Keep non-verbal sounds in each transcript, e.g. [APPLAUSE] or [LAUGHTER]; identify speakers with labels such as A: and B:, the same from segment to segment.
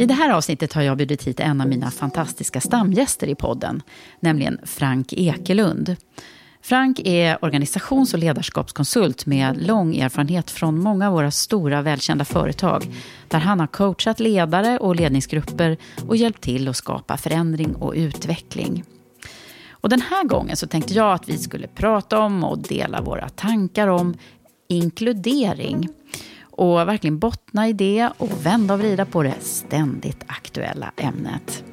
A: I det här avsnittet har jag bjudit hit en av mina fantastiska stamgäster i podden, nämligen Frank Ekelund. Frank är organisations och ledarskapskonsult med lång erfarenhet från många av våra stora välkända företag, där han har coachat ledare och ledningsgrupper och hjälpt till att skapa förändring och utveckling. Och den här gången så tänkte jag att vi skulle prata om och dela våra tankar om inkludering. Och verkligen bottna i det och vända och vrida på det ständigt aktuella ämnet.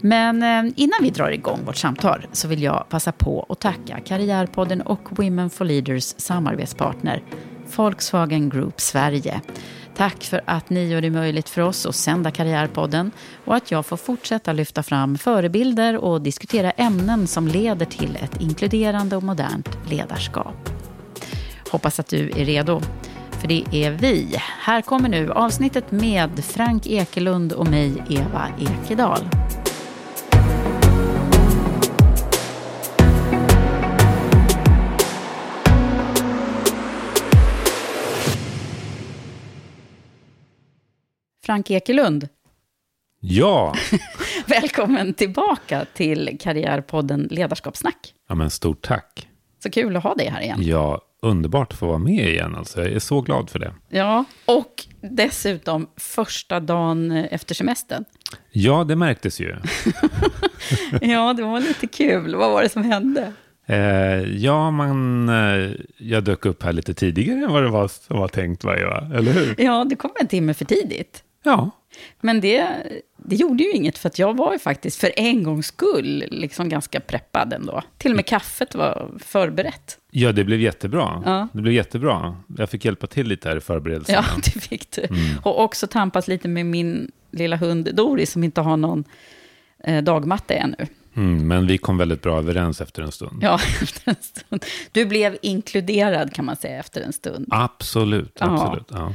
A: Men eh, innan vi drar igång vårt samtal så vill jag passa på att tacka Karriärpodden och Women for Leaders samarbetspartner Volkswagen Group Sverige. Tack för att ni gör det möjligt för oss att sända Karriärpodden och att jag får fortsätta lyfta fram förebilder och diskutera ämnen som leder till ett inkluderande och modernt ledarskap. Hoppas att du är redo. För det är vi. Här kommer nu avsnittet med Frank Ekelund och mig, Eva Ekedal. Frank Ekelund,
B: Ja, [LAUGHS]
A: välkommen tillbaka till Karriärpodden Ledarskapssnack.
B: ja men stort tack.
A: Så kul att ha dig här igen.
B: Ja, underbart att få vara med igen. Alltså. Jag är så glad för det.
A: Ja, och dessutom första dagen efter semestern.
B: Ja, det märktes ju. [LAUGHS]
A: Ja, det var lite kul. Vad var det som hände?
B: Eh, ja, man, eh, jag dök upp här lite tidigare än vad det var som var tänkt, va, Eva? Eller hur?
A: Ja, du kom en timme för tidigt.
B: Ja,
A: Men det, det gjorde ju inget, för att jag var ju faktiskt för en gångs skull liksom ganska preppad ändå. Till och med kaffet var förberett.
B: ja det blev jättebra.
A: Ja.
B: Det blev jättebra. Jag fick hjälpa till lite här i förberedelserna.
A: Ja, [LAUGHS] det fick du. Och också tampas lite med min lilla hund Doris, som inte har någon eh, dagmatte ännu.
B: Mm, men vi kom väldigt bra överens efter en stund.
A: Ja, [LAUGHS] efter en stund. Du blev inkluderad, kan man säga, efter en stund.
B: Absolut,
A: Ja.
B: absolut. Ja.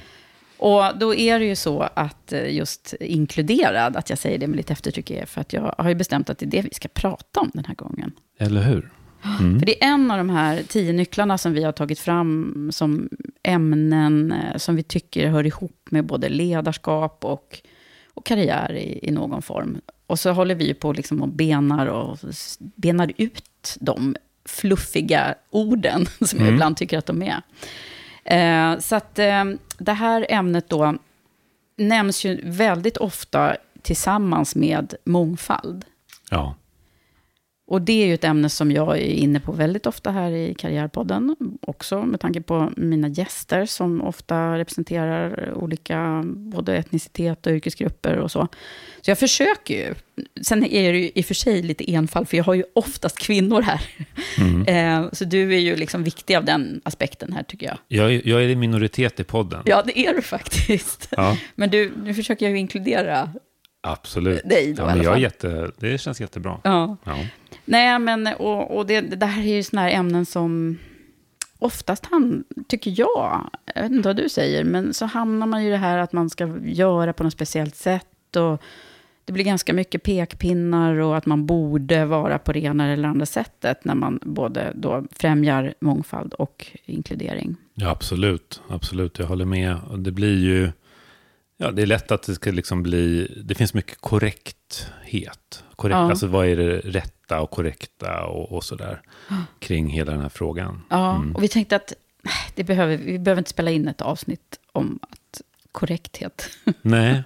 A: Och då är det ju så att eh, just inkluderad, att jag säger det med lite eftertryck, är för att jag har ju bestämt att det är det vi ska prata om den här gången.
B: Eller hur?
A: För det är en av de här tio nycklarna som vi har tagit fram som ämnen eh, som vi tycker hör ihop med både ledarskap och, och karriär i, i någon form. Och så håller vi på liksom och benar, och benar ut de fluffiga orden [LAUGHS] som jag ibland tycker att de är. Eh, så att eh, det här ämnet då nämns ju väldigt ofta tillsammans med mångfald.
B: Ja.
A: Och det är ju ett ämne som jag är inne på väldigt ofta här i Karriärpodden. Också med tanke på mina gäster som ofta representerar olika både etnicitet och yrkesgrupper och så. Så jag försöker ju. Sen är det ju i och för sig lite enfall, för jag har ju oftast kvinnor här. [LAUGHS] Eh, Så du är ju liksom viktig av den aspekten här, tycker jag.
B: Jag, är- jag är i minoritet i podden.
A: Ja, det är du faktiskt.
B: Ja.
A: Men du, nu försöker jag ju inkludera
B: Absolut.
A: dig då
B: ja, men jag är jätte, Det känns jättebra.
A: Ja.
B: Ja.
A: Nej, men och, och det, det här är ju sådana här ämnen som oftast, han, tycker jag, jag vet inte vad du säger, men så hamnar man ju i det här att man ska göra på något speciellt sätt. Och det blir ganska mycket pekpinnar och att man borde vara på det ena eller andra sättet när man både då främjar mångfald och inkludering.
B: Ja, absolut. Absolut, jag håller med. Och det blir ju... Ja, det är lätt att det ska liksom bli... Det finns mycket korrekt, korrekthet. Korrekt,
A: Ja.
B: Alltså vad är det rätta och korrekta och, och sådär. [GASPS] Kring hela den här frågan.
A: Ja, och vi tänkte att nej, det behöver, vi behöver inte spela in ett avsnitt om att korrekthet. [LAUGHS]
B: Nej.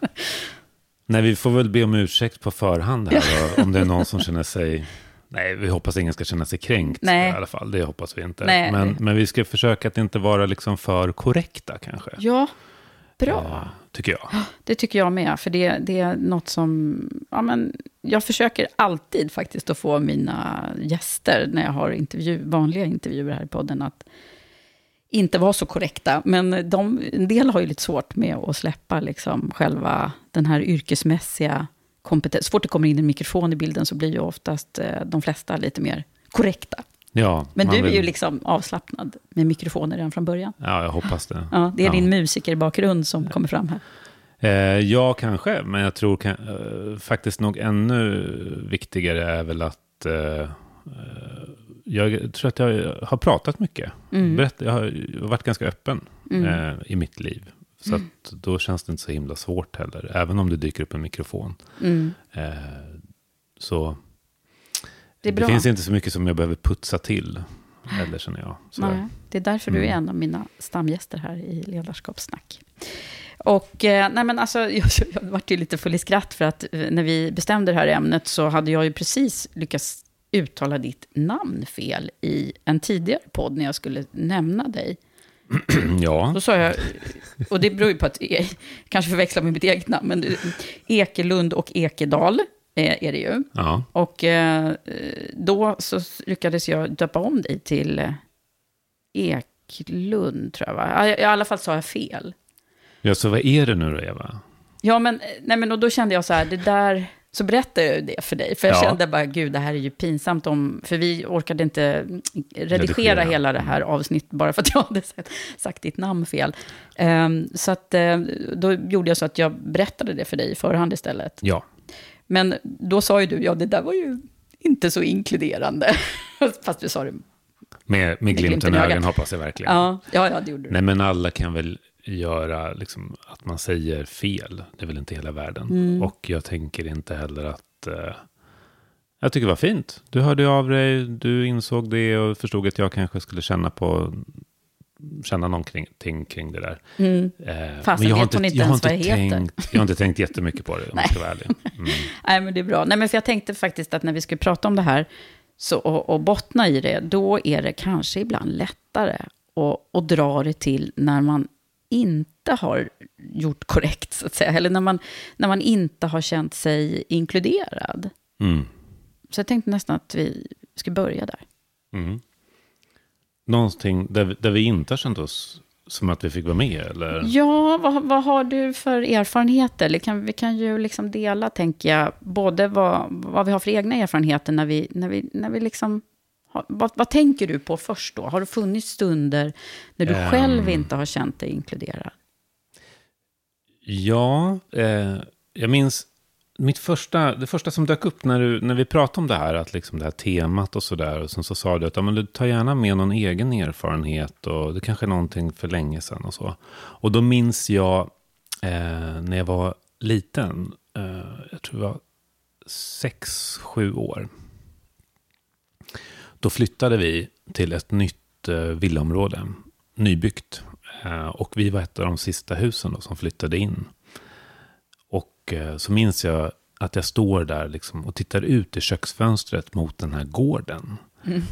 B: Nej, vi får väl be om ursäkt på förhand här. då, Om det är någon som känner sig... Nej, vi hoppas ingen ska känna sig kränkt
A: Nej.
B: i alla fall. Det hoppas vi inte.
A: Nej.
B: Men, men vi ska försöka att inte vara liksom för korrekta kanske.
A: Ja, bra.
B: Eh, tycker jag.
A: Det tycker jag med, för det, det är något som... Ja, men jag försöker alltid faktiskt att få mina gäster, när jag har intervju, vanliga intervjuer här i podden, att inte vara så korrekta. Men de, en del har ju lite svårt med att släppa liksom själva den här yrkesmässiga kompetensen. Så fort det kommer in en mikrofon i bilden så blir ju oftast eh, de flesta lite mer korrekta.
B: Ja,
A: Men du är
B: vill-
A: ju liksom avslappnad med mikrofoner redan från början.
B: Ja, jag hoppas det.
A: Ja, det är
B: Ja.
A: din musikerbakgrund som kommer fram här.
B: Eh, ja, kanske. Men jag tror kan, eh, faktiskt nog ännu viktigare är väl att... Eh, eh, jag tror att jag har pratat mycket.
A: Mm.
B: Berätt, jag har jag har varit ganska öppen eh, i mitt liv. Så att då känns det inte så himla svårt heller. Även om det dyker upp en mikrofon.
A: Mm.
B: Så
A: Det
B: det finns inte så mycket som jag behöver putsa till. Eller känner jag.
A: Nej, det är därför du är
B: Mm.
A: en av mina stamgäster här i Ledarskapssnack. Och eh, nej men alltså, [LAUGHS] jag, jag vart ju lite full i skratt för att eh, när vi bestämde det här ämnet så hade jag ju precis lyckats uttala ditt namn fel i en tidigare podd när jag skulle nämna dig. [CLEARS THROAT]
B: ja.
A: Då sa jag, och det beror ju på att jag kanske förväxlar med mitt eget namn, men Ekelund och Ekedal eh, är det ju.
B: ja.
A: Och eh, då så lyckades jag döpa om dig till eh, Eklund, tror jag. Va? I alla fall sa jag fel.
B: Ja, så vad är det nu då, Eva?
A: Ja, men, eh, nej, men och då kände jag så här, det där... Så berättade jag det för dig, för jag
B: Ja.
A: kände bara, gud, det här är ju pinsamt om... För vi orkade inte mm, redigera,
B: Redigera.
A: hela det här avsnittet, bara för att jag hade sagt, sagt ditt namn fel. Ehm, så att, eh, då gjorde jag så att jag berättade det för dig i förhand istället.
B: Ja.
A: Men då sa ju du, ja, det där var ju inte så inkluderande. [LAUGHS] Fast du sa det
B: Med, med glimten i
A: ögat.
B: hoppas jag verkligen.
A: Ja, ja, ja det gjorde du.
B: Nej, men alla kan väl göra liksom, att man säger fel. Det är väl inte hela världen.
A: Mm.
B: Och jag tänker inte heller att... Eh, jag tycker det var fint. Du hörde av dig, du insåg det och förstod att jag kanske skulle känna på känna någonting kring det där.
A: Mm.
B: Eh,
A: Fasen,
B: jag har
A: vet hon inte
B: jag har
A: ens vad jag heter?
B: tänkt, Jag har inte tänkt jättemycket på det, om jag ska vara ärlig. [LAUGHS] Mm.
A: Nej, men det är bra. Nej, men för jag tänkte faktiskt att när vi skulle prata om det här så, och, och bottna i det, då är det kanske ibland lättare att, att dra det till när man inte har gjort korrekt, så att säga. Eller när man, när man inte har känt sig inkluderad.
B: Mm.
A: Så jag tänkte nästan att vi ska börja där.
B: Mm. Någonting där, vi- där vi inte har känt oss som att vi fick vara med, eller?
A: Ja, vad, vad har du för erfarenheter? Vi kan, vi kan ju liksom dela, tänker jag, både vad, vad vi har för egna erfarenheter när vi, när vi, när vi liksom... Har, vad, vad tänker du på först då? Har det funnits stunder när du
B: Ehm.
A: själv inte har känt dig inkluderad?
B: Ja, eh, jag minns mitt första, det första som dök upp när, du, när vi pratade om det här, att liksom det här temat och sådär. Och sen så sa du att ja, men du tar gärna med någon egen erfarenhet och det kanske är någonting för länge sedan och så. Och då minns jag eh, när jag var liten, eh, jag tror jag var sex, sju år. Då flyttade vi till ett nytt eh, villaområde, nybyggt. Eh, och vi var ett av de sista husen då, som flyttade in. Eh, så minns jag att jag står där liksom, och tittar ut i köksfönstret mot den här gården.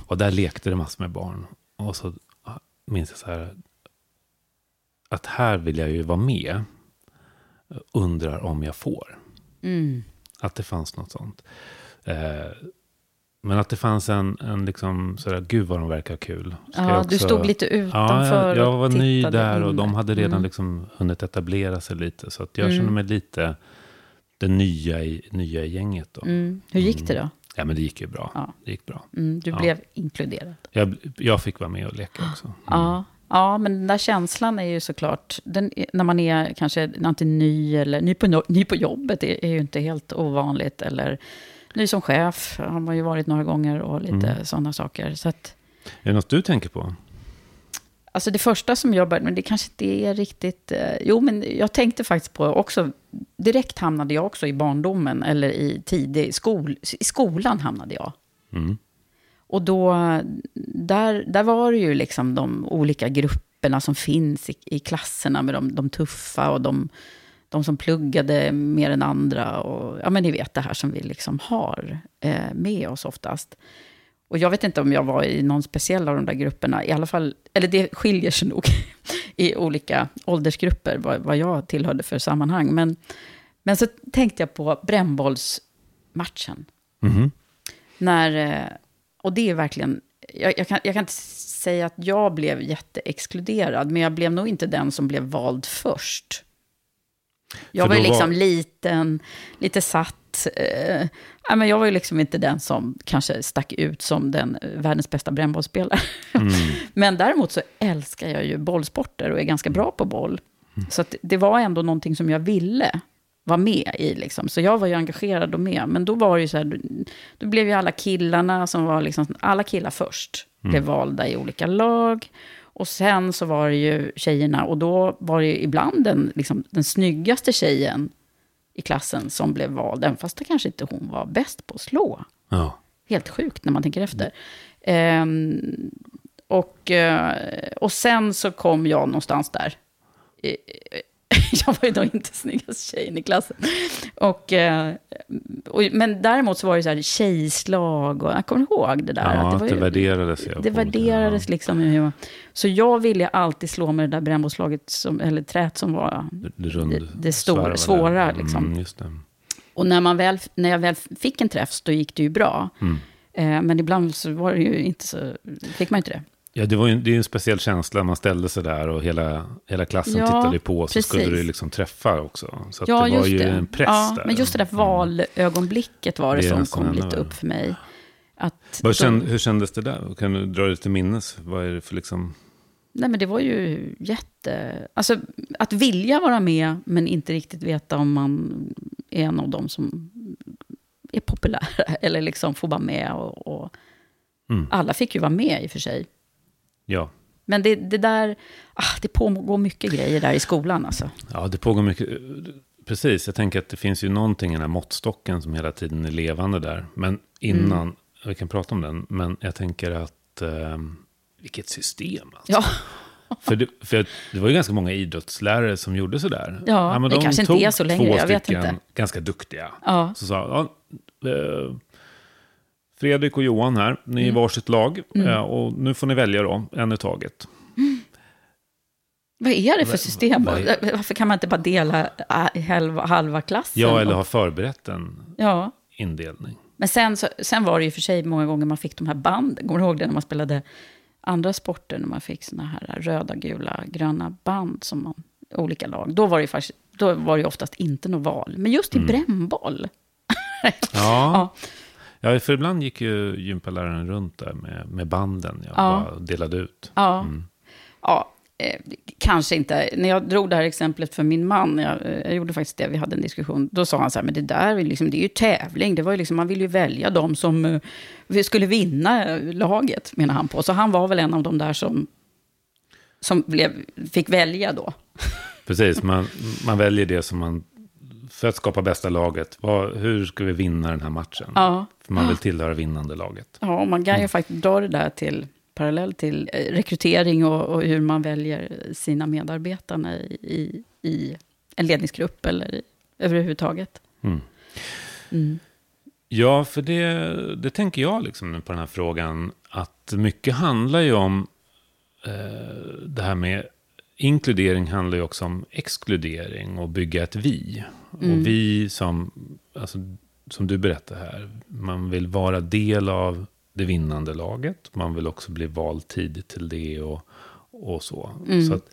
B: Och där lekte det massor med barn. Och så ah, minns jag så här, att här vill jag ju vara med. Undrar om jag får.
A: Mm.
B: Att det fanns något sånt. Eh, men att det fanns en, en liksom, sådär, gud vad de verkar kul. Ska
A: Ja,
B: jag
A: du stod lite
B: Ja,
A: utanför
B: jag, jag
A: och
B: var ny där och
A: in
B: de hade redan
A: Mm.
B: liksom hunnit etablera sig lite. Så att jag
A: Mm.
B: kände mig lite det nya i, nya i gänget. Då.
A: Mm. Hur gick det då?
B: Ja, men det gick ju bra.
A: Ja.
B: Det gick bra.
A: Mm, du
B: Ja.
A: blev inkluderad.
B: Jag, jag fick vara med och leka också. Mm.
A: Ja. ja, men den där känslan är ju såklart, den, är- när man är kanske antingen ny eller ny på, ny på jobbet, är, är ju inte helt ovanligt. Eller ny som chef, har man ju varit några gånger och lite
B: Mm.
A: sådana saker. Så att,
B: Är det något du tänker på?
A: Alltså det första som jag började, men det kanske inte är riktigt... Eh, jo, men jag tänkte faktiskt på också, direkt hamnade jag också i barndomen, eller i tidig skol, i skolan hamnade jag.
B: Mm.
A: Och då, där, där var det ju liksom de olika grupperna som finns i, i klasserna med de, de tuffa och de, de som pluggade mer än andra. Och, ja, men ni vet det här som vi liksom har eh, med oss oftast. Och jag vet inte om jag var i någon speciell av de där grupperna. I alla fall, eller det skiljer sig nog [LAUGHS] i olika åldersgrupper, vad, vad jag tillhörde för sammanhang. Men, men så tänkte jag på brännbollsmatchen.
B: Mhm.
A: När, eh, och det är verkligen, jag, jag, kan, jag kan inte säga att jag blev jätteexkluderad, men jag blev nog inte den som blev vald först. Jag var ju liksom
B: var-
A: liten, lite satt. Eh, nej, men jag var ju liksom inte den som kanske stack ut som den eh, världens bästa brännbollsspelare.
B: Mm. [LAUGHS]
A: Men däremot så älskar jag ju bollsporter och är ganska bra på boll. Så att det var ändå någonting som jag ville vara med i. Liksom. Så jag var ju engagerad och med. Men då var det ju så här, då blev ju alla killarna som var liksom, alla killar först, blev valda i olika lag. Och sen så var det ju tjejerna, och då var det ju ibland den, liksom, den snyggaste tjejen i klassen som blev vald, även fast det kanske inte hon var bäst på att slå.
B: Ja.
A: Helt sjukt när man tänker efter. Ehm, och, eh, och sen så kom jag någonstans där. [LAUGHS] Jag var ju då inte snyggast tjejen i klassen. Och, eh, och, men däremot så var det så här tjejslag och jag kommer ihåg det där.
B: Ja,
A: att
B: att
A: var
B: det
A: ju-
B: värderades.
A: det
B: på olika-
A: värderades liksom. hur jag- Så jag ville alltid slå med det där brännbollslaget, som, eller trät som var
B: Det,
A: det, det
B: där.
A: svåra. Liksom.
B: Mm, det.
A: Och när, man väl, när jag väl fick en träff, då gick det ju bra.
B: Mm.
A: Eh, men ibland så var det ju inte så, fick man inte det.
B: Ja, det, var ju, det är ju en speciell känsla. Man ställde sig där och hela, hela klassen
A: Ja,
B: tittade på. Så
A: precis.
B: skulle du liksom träffa också. Så
A: ja,
B: det var ju
A: det.
B: en press
A: ja,
B: där.
A: Men just det där valögonblicket var det,
B: Det
A: som kom lite upp för mig. Att
B: Vad känd, hur kändes det där? Kan du dra det till minnes? Vad är det för liksom...
A: Nej, men det var ju jätte... Alltså, att vilja vara med, men inte riktigt veta om man är en av dem som är populära. [LAUGHS] Eller liksom får vara med. Och, och
B: Mm.
A: Alla fick ju vara med i och för sig.
B: Ja.
A: Men det, det där... Ah, det pågår mycket grejer där i skolan alltså.
B: ja, det pågår mycket. Precis, jag tänker att det finns ju någonting i den här måttstocken som hela tiden är levande där. Men innan,
A: Mm.
B: vi kan prata om den, men jag tänker att... Eh, vilket system alltså.
A: Ja,
B: För, det, för det var ju ganska många idrottslärare som gjorde sådär.
A: Ja,
B: men
A: det
B: de
A: kanske inte är så längre,
B: två
A: jag vet inte.
B: ganska duktiga.
A: ja.
B: Så sa ja, eh, Fredrik och Johan här, ni är
A: Mm.
B: varsitt lag. eh, Och nu får ni välja då, en i taget.
A: Vad är det för system?
B: vad är-
A: Varför kan man inte bara dela halva, halva klassen?
B: Ja, eller har förberett en
A: Ja,
B: indelning.
A: men sen, så, sen var det ju för sig många gånger man fick de här banden. Kommer du ihåg det när man spelade andra sporter? När man fick såna här röda, gula, gröna band som man, olika lag. Då var det ju faktiskt, då var det oftast inte något val. Men just i
B: Mm.
A: brännboll. [LAUGHS]
B: Ja. ja, för ibland gick ju gympaläraren runt där med, med banden. Jag
A: Ja.
B: bara delade ut.
A: Ja,
B: Mm.
A: ja eh, kanske inte. När jag drog det här exemplet för min man, jag, eh, jag gjorde faktiskt det, vi hade en diskussion, då sa han så här, men det där är, liksom, det är ju tävling, det var ju liksom, man vill ju välja de som eh, skulle vinna eh, laget, menar han på. Så han var väl en av de där som, som blev, fick välja då.
B: Precis, [LAUGHS] man, man väljer det som man... För att skapa bästa laget, vad, hur ska vi vinna den här matchen?
A: Ja,
B: För man vill tillhöra vinnande laget.
A: ja och man kan ju faktiskt dra det där till parallell till eh, rekrytering och, och hur man väljer sina medarbetare i, i, en ledningsgrupp eller överhuvudtaget.
B: Mm.
A: Mm.
B: Ja, för det, det tänker jag liksom på den här frågan. Att mycket handlar ju om eh, det här med inkludering handlar ju också om exkludering och bygga ett vi.
A: Mm.
B: Och vi som, alltså, som du berättar här, man vill vara del av det vinnande laget. Man vill också bli vald tidigt till det och, och så.
A: Mm.
B: så att,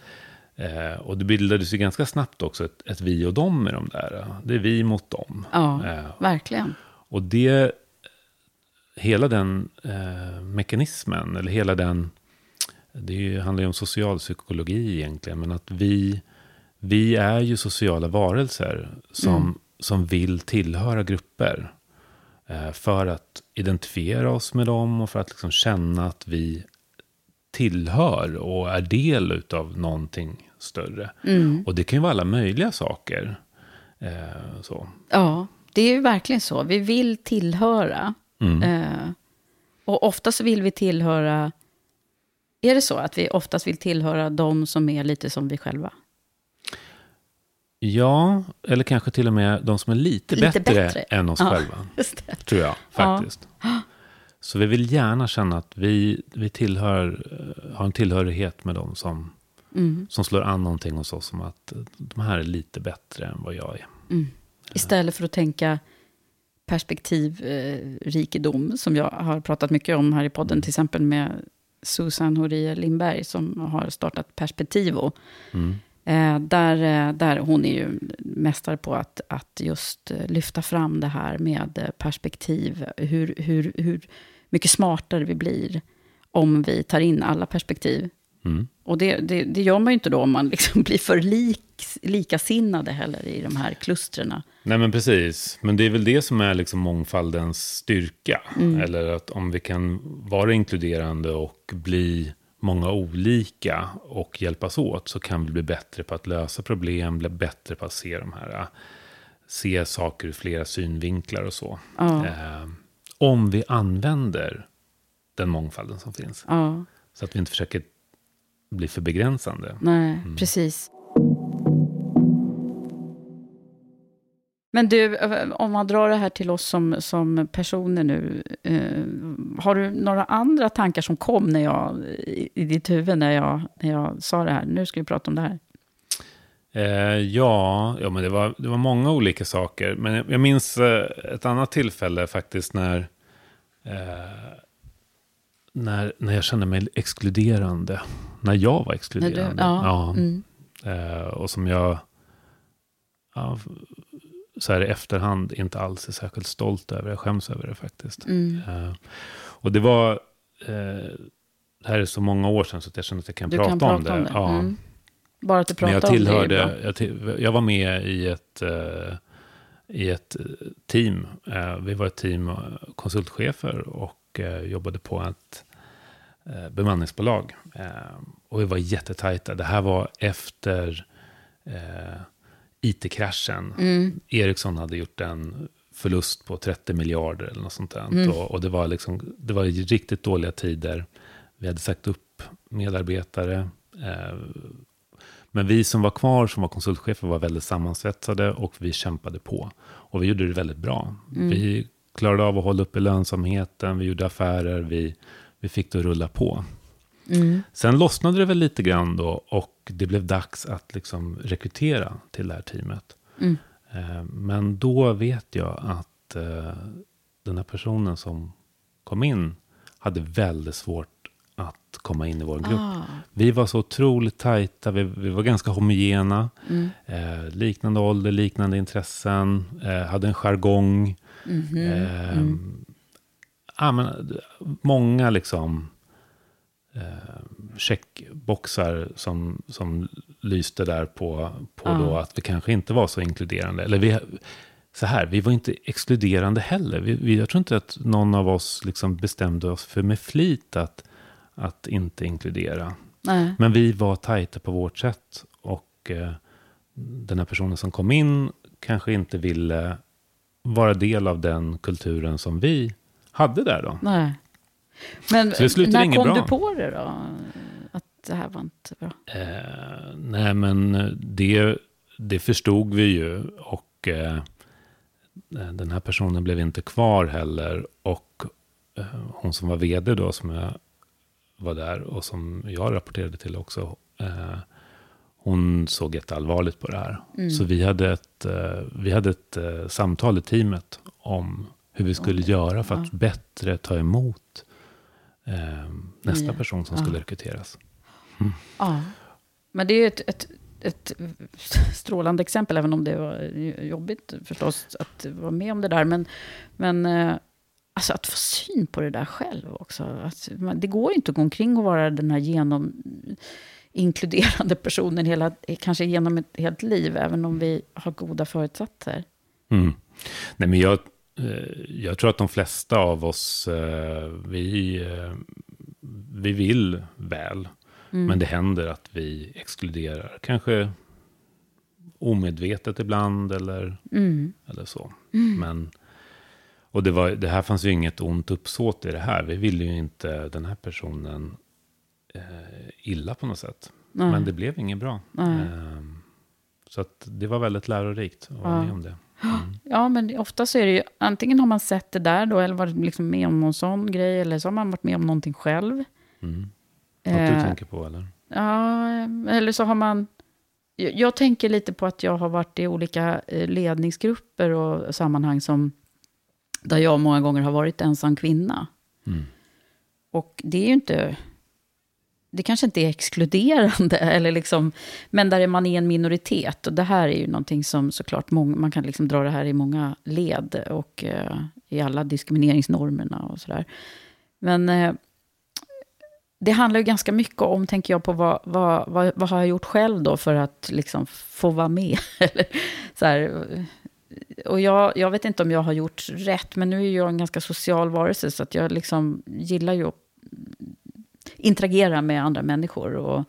B: Eh, och det bildades ju ganska snabbt också ett, ett vi och dem i de där. Det är vi mot dem.
A: Ja,
B: Eh,
A: verkligen.
B: och det, hela den eh, mekanismen, eller hela den, det handlar ju om socialpsykologi egentligen, men att vi, vi är ju sociala varelser som, som vill tillhöra grupper. Eh, för att identifiera oss med dem och för att liksom känna att vi tillhör och är del utav någonting större. Och det kan ju vara alla möjliga saker. Eh, så.
A: Ja, det är ju verkligen så. Vi vill tillhöra. Eh, och oftast vill vi tillhöra... Är det så att vi oftast vill tillhöra de som är lite som vi själva?
B: Ja, eller kanske till och med de som är lite,
A: Lite
B: bättre,
A: bättre.
B: än oss
A: Ja,
B: själva. [LAUGHS] Tror jag faktiskt. Så vi vill gärna känna att vi, vi tillhör, eh, har en tillhörighet med de som,
A: Mm.
B: som slår an någonting hos oss. Som att eh, de här är lite bättre än vad jag är.
A: Istället för att tänka perspektivrikedom, eh, som jag har pratat mycket om här i podden, till exempel med Susan Horia Lindberg, som har startat Perspektivo. Eh, där, eh, där hon är ju mästare på att, att just eh, lyfta fram det här med eh, perspektiv. Hur, hur, hur mycket smartare vi blir om vi tar in alla perspektiv.
B: Mm.
A: Och det, det, det gör man ju inte då om man liksom [LAUGHS] blir för lik, likasinnade heller i de här klustren.
B: Nej men precis, men det är väl det som är liksom mångfaldens styrka.
A: Mm.
B: Eller att om vi kan vara inkluderande och bli många olika och hjälpas åt så kan vi bli bättre på att lösa problem, bli bättre på att se de här, se saker ur flera synvinklar och så.
A: Ja.
B: Eh, om vi använder den mångfalden som finns.
A: Ja,
B: Så att vi inte försöker bli för begränsande.
A: nej, precis. Men du, om man drar det här till oss som, som personer nu. Eh, har du några andra tankar som kom när jag, i, i ditt huvud när jag, när jag sa det här? Nu ska vi prata om det här.
B: Eh, ja, ja men det, var, det var många olika saker. Men jag, jag minns eh, ett annat tillfälle faktiskt när, eh, när, när jag kände mig exkluderande. När jag var exkluderande.
A: du, ja, Mm.
B: Eh, och som jag ja, så här i efterhand inte alls är särskilt stolt över. Jag skäms över det faktiskt.
A: Mm.
B: Eh, och det var, eh, det här är så många år sedan så att jag känner att jag kan,
A: Du
B: prata,
A: kan prata
B: om det.
A: om det.
B: Ja.
A: Mm. Bara att du
B: Men
A: pratar
B: jag
A: om det
B: tillhörde, jag, till, jag var med i ett, eh, i ett team. Vi var ett team konsultchefer och jobbade på ett bemanningsbolag. Och vi var jättetajta. Det här var efter IT-kraschen.
A: Mm.
B: Ericsson hade gjort en förlust på 30 miljarder eller något sånt där.
A: Mm.
B: Och, och det var liksom, det var riktigt dåliga tider. Vi hade sagt upp medarbetare. Eh, men vi som var kvar, som var konsultchefer, var väldigt sammansvetsade och vi kämpade på. Och vi gjorde det väldigt bra. Vi klarade av att hålla uppe lönsamheten, vi gjorde affärer, vi, vi fick det att rulla på. Sen lossnade det väl lite grann då och det blev dags att liksom rekrytera till det här teamet. Eh, Men då vet jag att eh, den här personen som kom in hade väldigt svårt att komma in i vår grupp.
A: Ah.
B: Vi var så otroligt tajta, vi, vi var ganska homogena. Eh, liknande ålder, liknande intressen, eh, hade en jargong. Eh, ja, men, många liksom eh, checkboxar som, som lyste där på, på då att vi kanske inte var så inkluderande. Eller vi, så här, vi var inte exkluderande heller. Vi, vi, jag tror inte att någon av oss liksom bestämde oss för med flit att, att inte inkludera.
A: Nej.
B: Men vi var tajta på vårt sätt. Och eh, den här personen som kom in kanske inte ville vara del av den kulturen som vi hade där då.
A: Nej. Men när kom
B: bra.
A: du på det då? Det här var inte bra?
B: Eh, nej, men det, det förstod vi ju. Och eh, den här personen blev inte kvar heller. Och eh, hon som var vd då, som jag var där och som jag rapporterade till också. Eh, hon såg jätteallvarligt på det här. Så vi hade ett, eh, vi hade ett eh, samtal i teamet om hur vi skulle göra för att bättre ta emot eh, nästa
A: Nya.
B: person som skulle rekryteras.
A: Ja. men det är ett, ett, ett strålande exempel, även om det var jobbigt förstås att vara med om det där. Men, men eh, alltså att få syn på det där själv också. Alltså, det går inte att gå omkring och vara den här genom inkluderande [LAUGHS] personen hela, kanske genom ett helt liv, även om vi har goda förutsatser.
B: Mm. Nej, men jag, eh, jag tror att de flesta av oss, eh, vi, vi vill väl. Mm. Men det händer att vi exkluderar. Kanske omedvetet ibland eller, mm. eller så. Mm. Men, och det, var, det här fanns ju inget ont uppsåt i det här. Vi ville ju inte den här personen eh, illa på något sätt. Nej. Men det blev inget bra. Eh, så att det var väldigt lärorikt att vara ja. med om det.
A: Mm. Ja, men ofta så är det ju, antingen har man sett det där då, eller varit liksom med om någon sån grej, eller så har man varit med om någonting själv.
B: Mm. Något du eh, tänker på eller?
A: Ja, eller så har man... Jag, jag tänker lite på att jag har varit i olika eh, ledningsgrupper och sammanhang som, där jag många gånger har varit ensam kvinna. Mm. Och det är ju inte det kanske inte är exkluderande, [LAUGHS] eller liksom, men där är man i en minoritet. Och det här är ju någonting som såklart, många, man kan liksom dra det här i många led och eh, i alla diskrimineringsnormerna och sådär. Men eh, det handlar ju ganska mycket om, tänker jag, på vad, vad, vad, vad har jag gjort själv då för att liksom få vara med? [LAUGHS] så här, och jag, jag vet inte om jag har gjort rätt, men nu är jag en ganska social varelse, så att jag liksom gillar ju att interagera med andra människor. Och,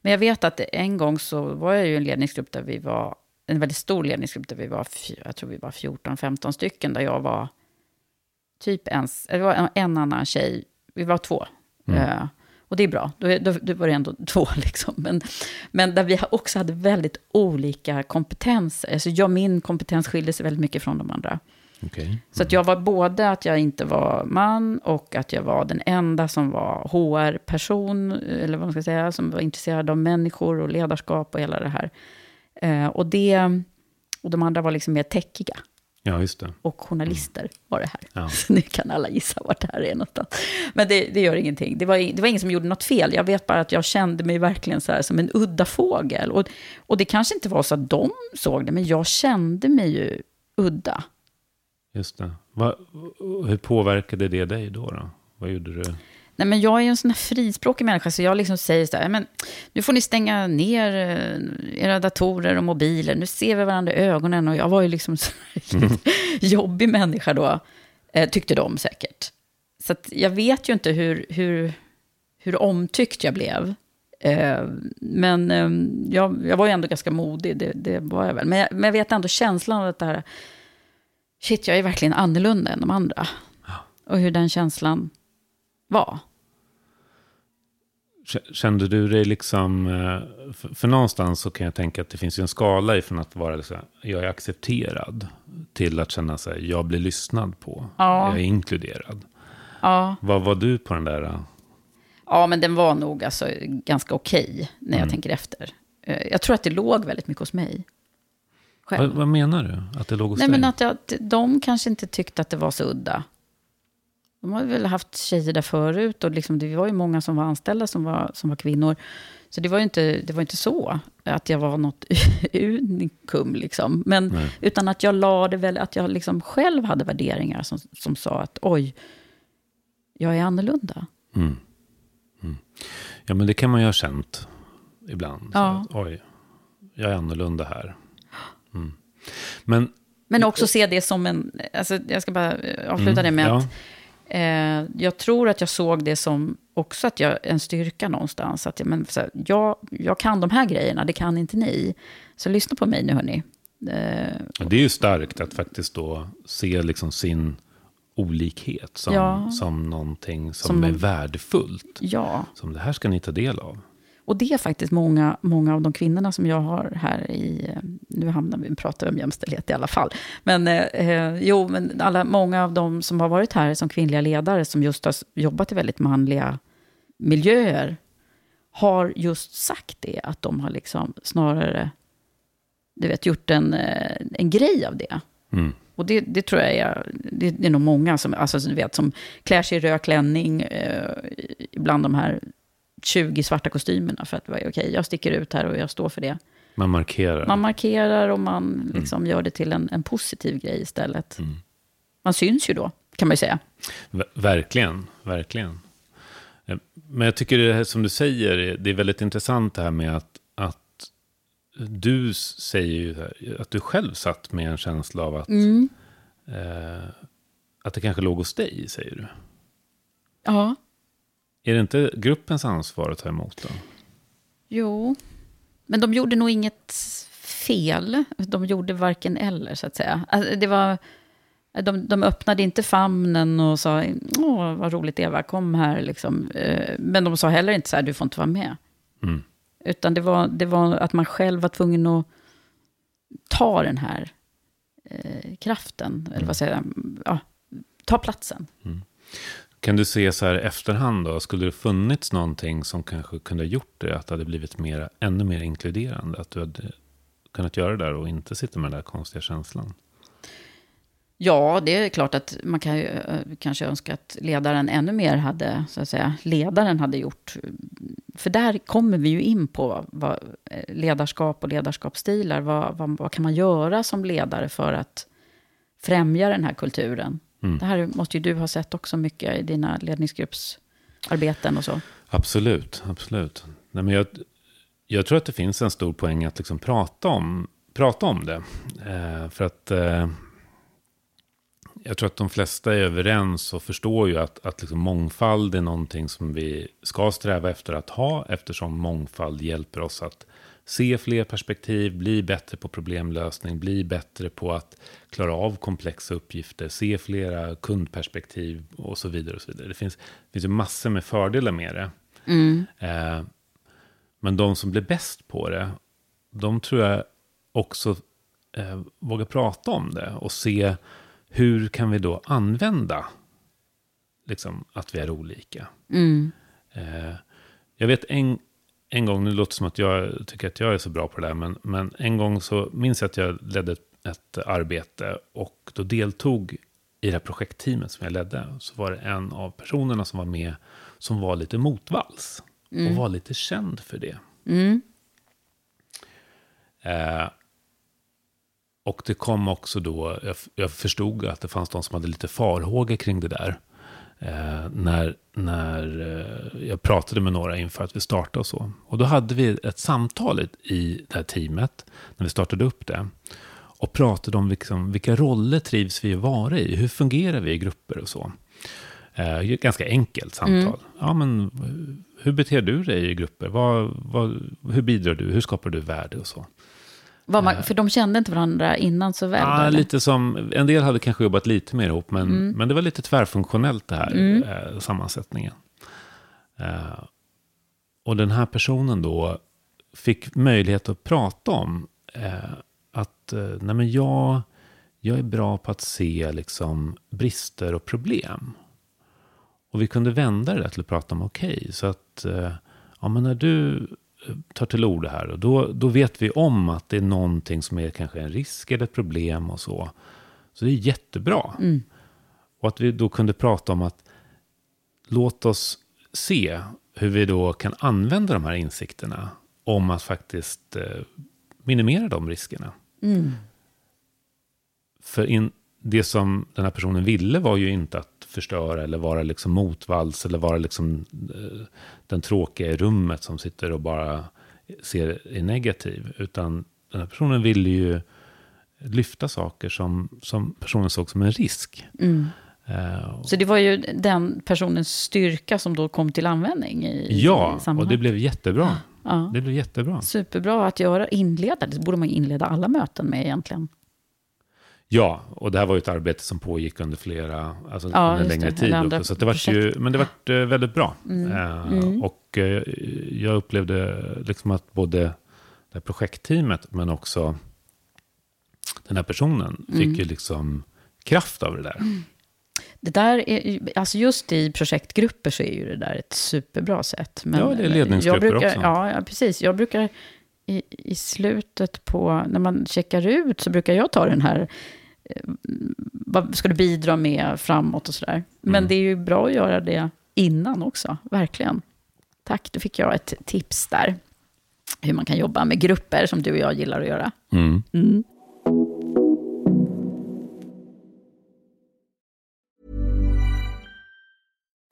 A: men jag vet att en gång så var jag ju en ledningsgrupp där vi var, en väldigt stor ledningsgrupp där vi var, jag tror vi var 14-15 stycken, där jag var typ ens, det var en, en annan tjej, vi var två. Mm. Uh, och det är bra, då, då, då, var det ändå [LAUGHS] två. Liksom. Men, men där vi också hade väldigt olika kompetenser. Alltså jag, min kompetens skilde sig väldigt mycket från de andra.
B: Okay. Mm.
A: Så att jag var både att jag inte var man och att jag var den enda som var HR-person, eller vad man ska säga, som var intresserad av människor och ledarskap och hela det här. Eh, och, det, och de andra var liksom mer täckiga.
B: Ja, just det.
A: Och journalister mm. var det här. Ja. [LAUGHS] Så nu kan alla gissa vart det här är någonstans. Men det, det gör ingenting. Det var, det var ingen som gjorde något fel. Jag vet bara att jag kände mig verkligen så här som en udda fågel. Och, och det kanske inte var så att de såg det, men jag kände mig ju udda.
B: Just det. Va, hur påverkade det dig då, då? Vad gjorde du?
A: Nej, men jag är ju en sån här frispråkig människa, så jag liksom säger så här, men nu får ni stänga ner eh, era datorer och mobiler, nu ser vi varandra i ögonen. Och jag var ju liksom [LAUGHS] en mm. jobbig människa då, eh, tyckte de säkert. Så jag vet ju inte hur, hur, hur omtyckt jag blev. Eh, men jag, jag var ju ändå ganska modig, det, det var jag väl. Men jag, men jag vet ändå känslan av att det här shit, jag är verkligen annorlunda än de andra. Och hur den känslan var.
B: Kände du dig liksom, eh, för, någonstans så kan jag tänka att det finns en skala ifrån att vara här, jag är accepterad till att känna sig, jag blir lyssnad på, ja. jag är inkluderad. Ja. Vad var du på den där? Eh?
A: Ja, men den var nog alltså ganska okej okay, när jag mm. tänker efter. Eh, jag tror att det låg väldigt mycket hos mig
B: själv. Vad, vad, menar du? Att det låg hos
A: Nej, dig? Men att, jag, att de kanske inte tyckte att det var så udda. De har väl haft tjejer där förut och liksom, det var ju många som var anställda som var, som var kvinnor. Så det var ju inte, det var inte så att jag var något [LAUGHS] unikum. Liksom. Men, utan att jag la det väl, att jag liksom själv hade värderingar som, som sa att oj, jag är annorlunda. Mm.
B: Mm. Ja, men det kan man ju ha känt ibland. Ja. Att, oj, jag är annorlunda här. Mm. Men,
A: Men också se det som en... Alltså, jag ska bara avsluta mm, det med att... Eh, jag tror att jag såg det som också att jag, en styrka någonstans. Att jag, men, så här, jag, jag kan de här grejerna, det kan inte ni. Så lyssna på mig nu, hörni.
B: Eh, det är ju starkt att faktiskt då se liksom sin olikhet som, ja. som någonting som, som är värdefullt.
A: Ja.
B: Som det här ska ni ta del av.
A: Och det är faktiskt många, många av de kvinnorna som jag har här i... Nu hamnar vi, pratar om jämställdhet i alla fall. Men eh, jo, men alla, många av de som har varit här som kvinnliga ledare, som just har jobbat i väldigt manliga miljöer, har just sagt det, att de har liksom snarare, du vet, gjort en, eh, en grej av det. Mm. Och det, det, tror jag är, det, det, är nog många som, alltså, du vet, som klär sig i röd klänning eh, bland de här 20 svarta kostymerna för att okej, okay, jag sticker ut här och jag står för det.
B: Man markerar.
A: Man markerar och man liksom mm. gör det till en, en positiv grej istället. Mm. Man syns ju då, kan man ju säga.
B: Ver verkligen, verkligen. Eh, men jag tycker det här som du säger, det är väldigt intressant det här med att, att du säger ju att du själv satt med en känsla av att, mm. eh, att det kanske låg hos dig, säger du.
A: Ja.
B: Är det inte gruppens ansvar att ta emot då?
A: Jo, men de gjorde nog inget fel. De gjorde varken eller, så att säga. Alltså, det var, de, de öppnade inte famnen och sa, åh, vad roligt Eva, kom här. Liksom. Eh, men de sa heller inte så här, du får inte vara med. Mm. Utan det var, det var att man själv var tvungen att ta den här eh, kraften, mm. eller vad säger jag, ja, ta platsen. Mm.
B: Kan du se så här efterhand då, skulle det funnits någonting som kanske kunde ha gjort det, att det hade blivit mera, ännu mer inkluderande? Att du hade kunnat göra det där och inte sitta med den där konstiga känslan?
A: Ja, det är klart att man kan ju kanske önska att ledaren ännu mer hade, så att säga, ledaren hade gjort. För där kommer vi ju in på vad, eh, ledarskap och ledarskapsstilar. Vad, vad, vad, kan man göra som ledare för att främja den här kulturen? Mm. Det här måste ju du ha sett också mycket i dina ledningsgruppsarbeten och så.
B: Absolut, absolut. Nej, men jag, jag tror att det finns en stor poäng att liksom prata, om, prata om det. Eh, för att eh, jag tror att de flesta är överens och förstår ju att, att liksom mångfald är någonting som vi ska sträva efter att ha, eftersom mångfald hjälper oss att se fler perspektiv, bli bättre på problemlösning, bli bättre på att klara av komplexa uppgifter, se flera kundperspektiv och så vidare. Och så vidare. Det finns, det finns ju massor med fördelar med det. Mm. Eh, men de som blir bäst på det, de tror jag också eh, vågar prata om det och se hur kan vi då använda liksom, att vi är olika. Mm. Eh, jag vet en, en gång, nu låter det som att jag tycker att jag är så bra på det där, men, men en gång så minns jag att jag ledde ett, ett arbete och då deltog i det här projektteamet som jag ledde, så var det en av personerna som var med som var lite motvalls. Mm. Och var lite känd för det. Mm. Eh, och det kom också då, jag, jag, förstod att det fanns de som hade lite farhågor kring det där. Eh, när när eh, jag pratade med några inför att vi startade och så. Och då hade vi ett samtal i det här teamet, när vi startade upp det. Och pratade om liksom, vilka roller trivs vi att vara i? Hur fungerar vi i grupper och så? Eh, ganska enkelt samtal. Mm. Ja, men hur beter du dig i grupper? Vad, vad, hur bidrar du? Hur skapar du värde och så?
A: Man, för de kände inte varandra innan så väl?
B: Ja, lite som, en del hade kanske jobbat lite mer ihop, men, mm. men det var lite tvärfunktionellt det här, mm. eh, sammansättningen. Eh, och den här personen då fick möjlighet att prata om eh, att eh, nej men jag, jag är bra på att se liksom, brister och problem. Och vi kunde vända det till att prata om okej, okay, så att eh, ja, men när du tar till orda här. Och då, då vet vi om att det är någonting som är kanske en risk eller ett problem och så. Så det är jättebra. Mm. Och att vi då kunde prata om att låt oss se hur vi då kan använda de här insikterna om att faktiskt eh, minimera de riskerna. Mm. För in, det som den här personen ville var ju inte att förstöra eller vara liksom motvalls eller vara liksom eh, den tråkiga i rummet som sitter och bara ser är negativ. Utan den här personen ville ju lyfta saker som, som personen såg som en risk. Mm.
A: Uh, så det var ju den personens styrka som då kom till användning i
B: Ja, i och det blev jättebra. Ja. Det blev jättebra.
A: Superbra att göra, inleda. Det borde man inleda alla möten med egentligen.
B: Ja, och det här var ju ett arbete som pågick under flera, alltså ja, under längre det, tid. Också, så det var ju, men det var eh, väldigt bra. Mm. Uh, mm. Och uh, jag upplevde liksom att både det här projektteamet, men också den här personen, mm. fick ju liksom kraft av det där. Mm.
A: Det där är, alltså just i projektgrupper så är ju det där ett superbra sätt.
B: Men ja, det är ledningsgrupper
A: brukar,
B: också.
A: Ja, precis. Jag brukar i, i slutet på, när man checkar ut, så brukar jag ta den här vad ska du bidra med framåt och sådär. Men mm. det är ju bra att göra det innan också, verkligen. Tack, då fick jag ett tips där. Hur man kan jobba med grupper som du och jag gillar att göra.
B: Mm.
A: Mm.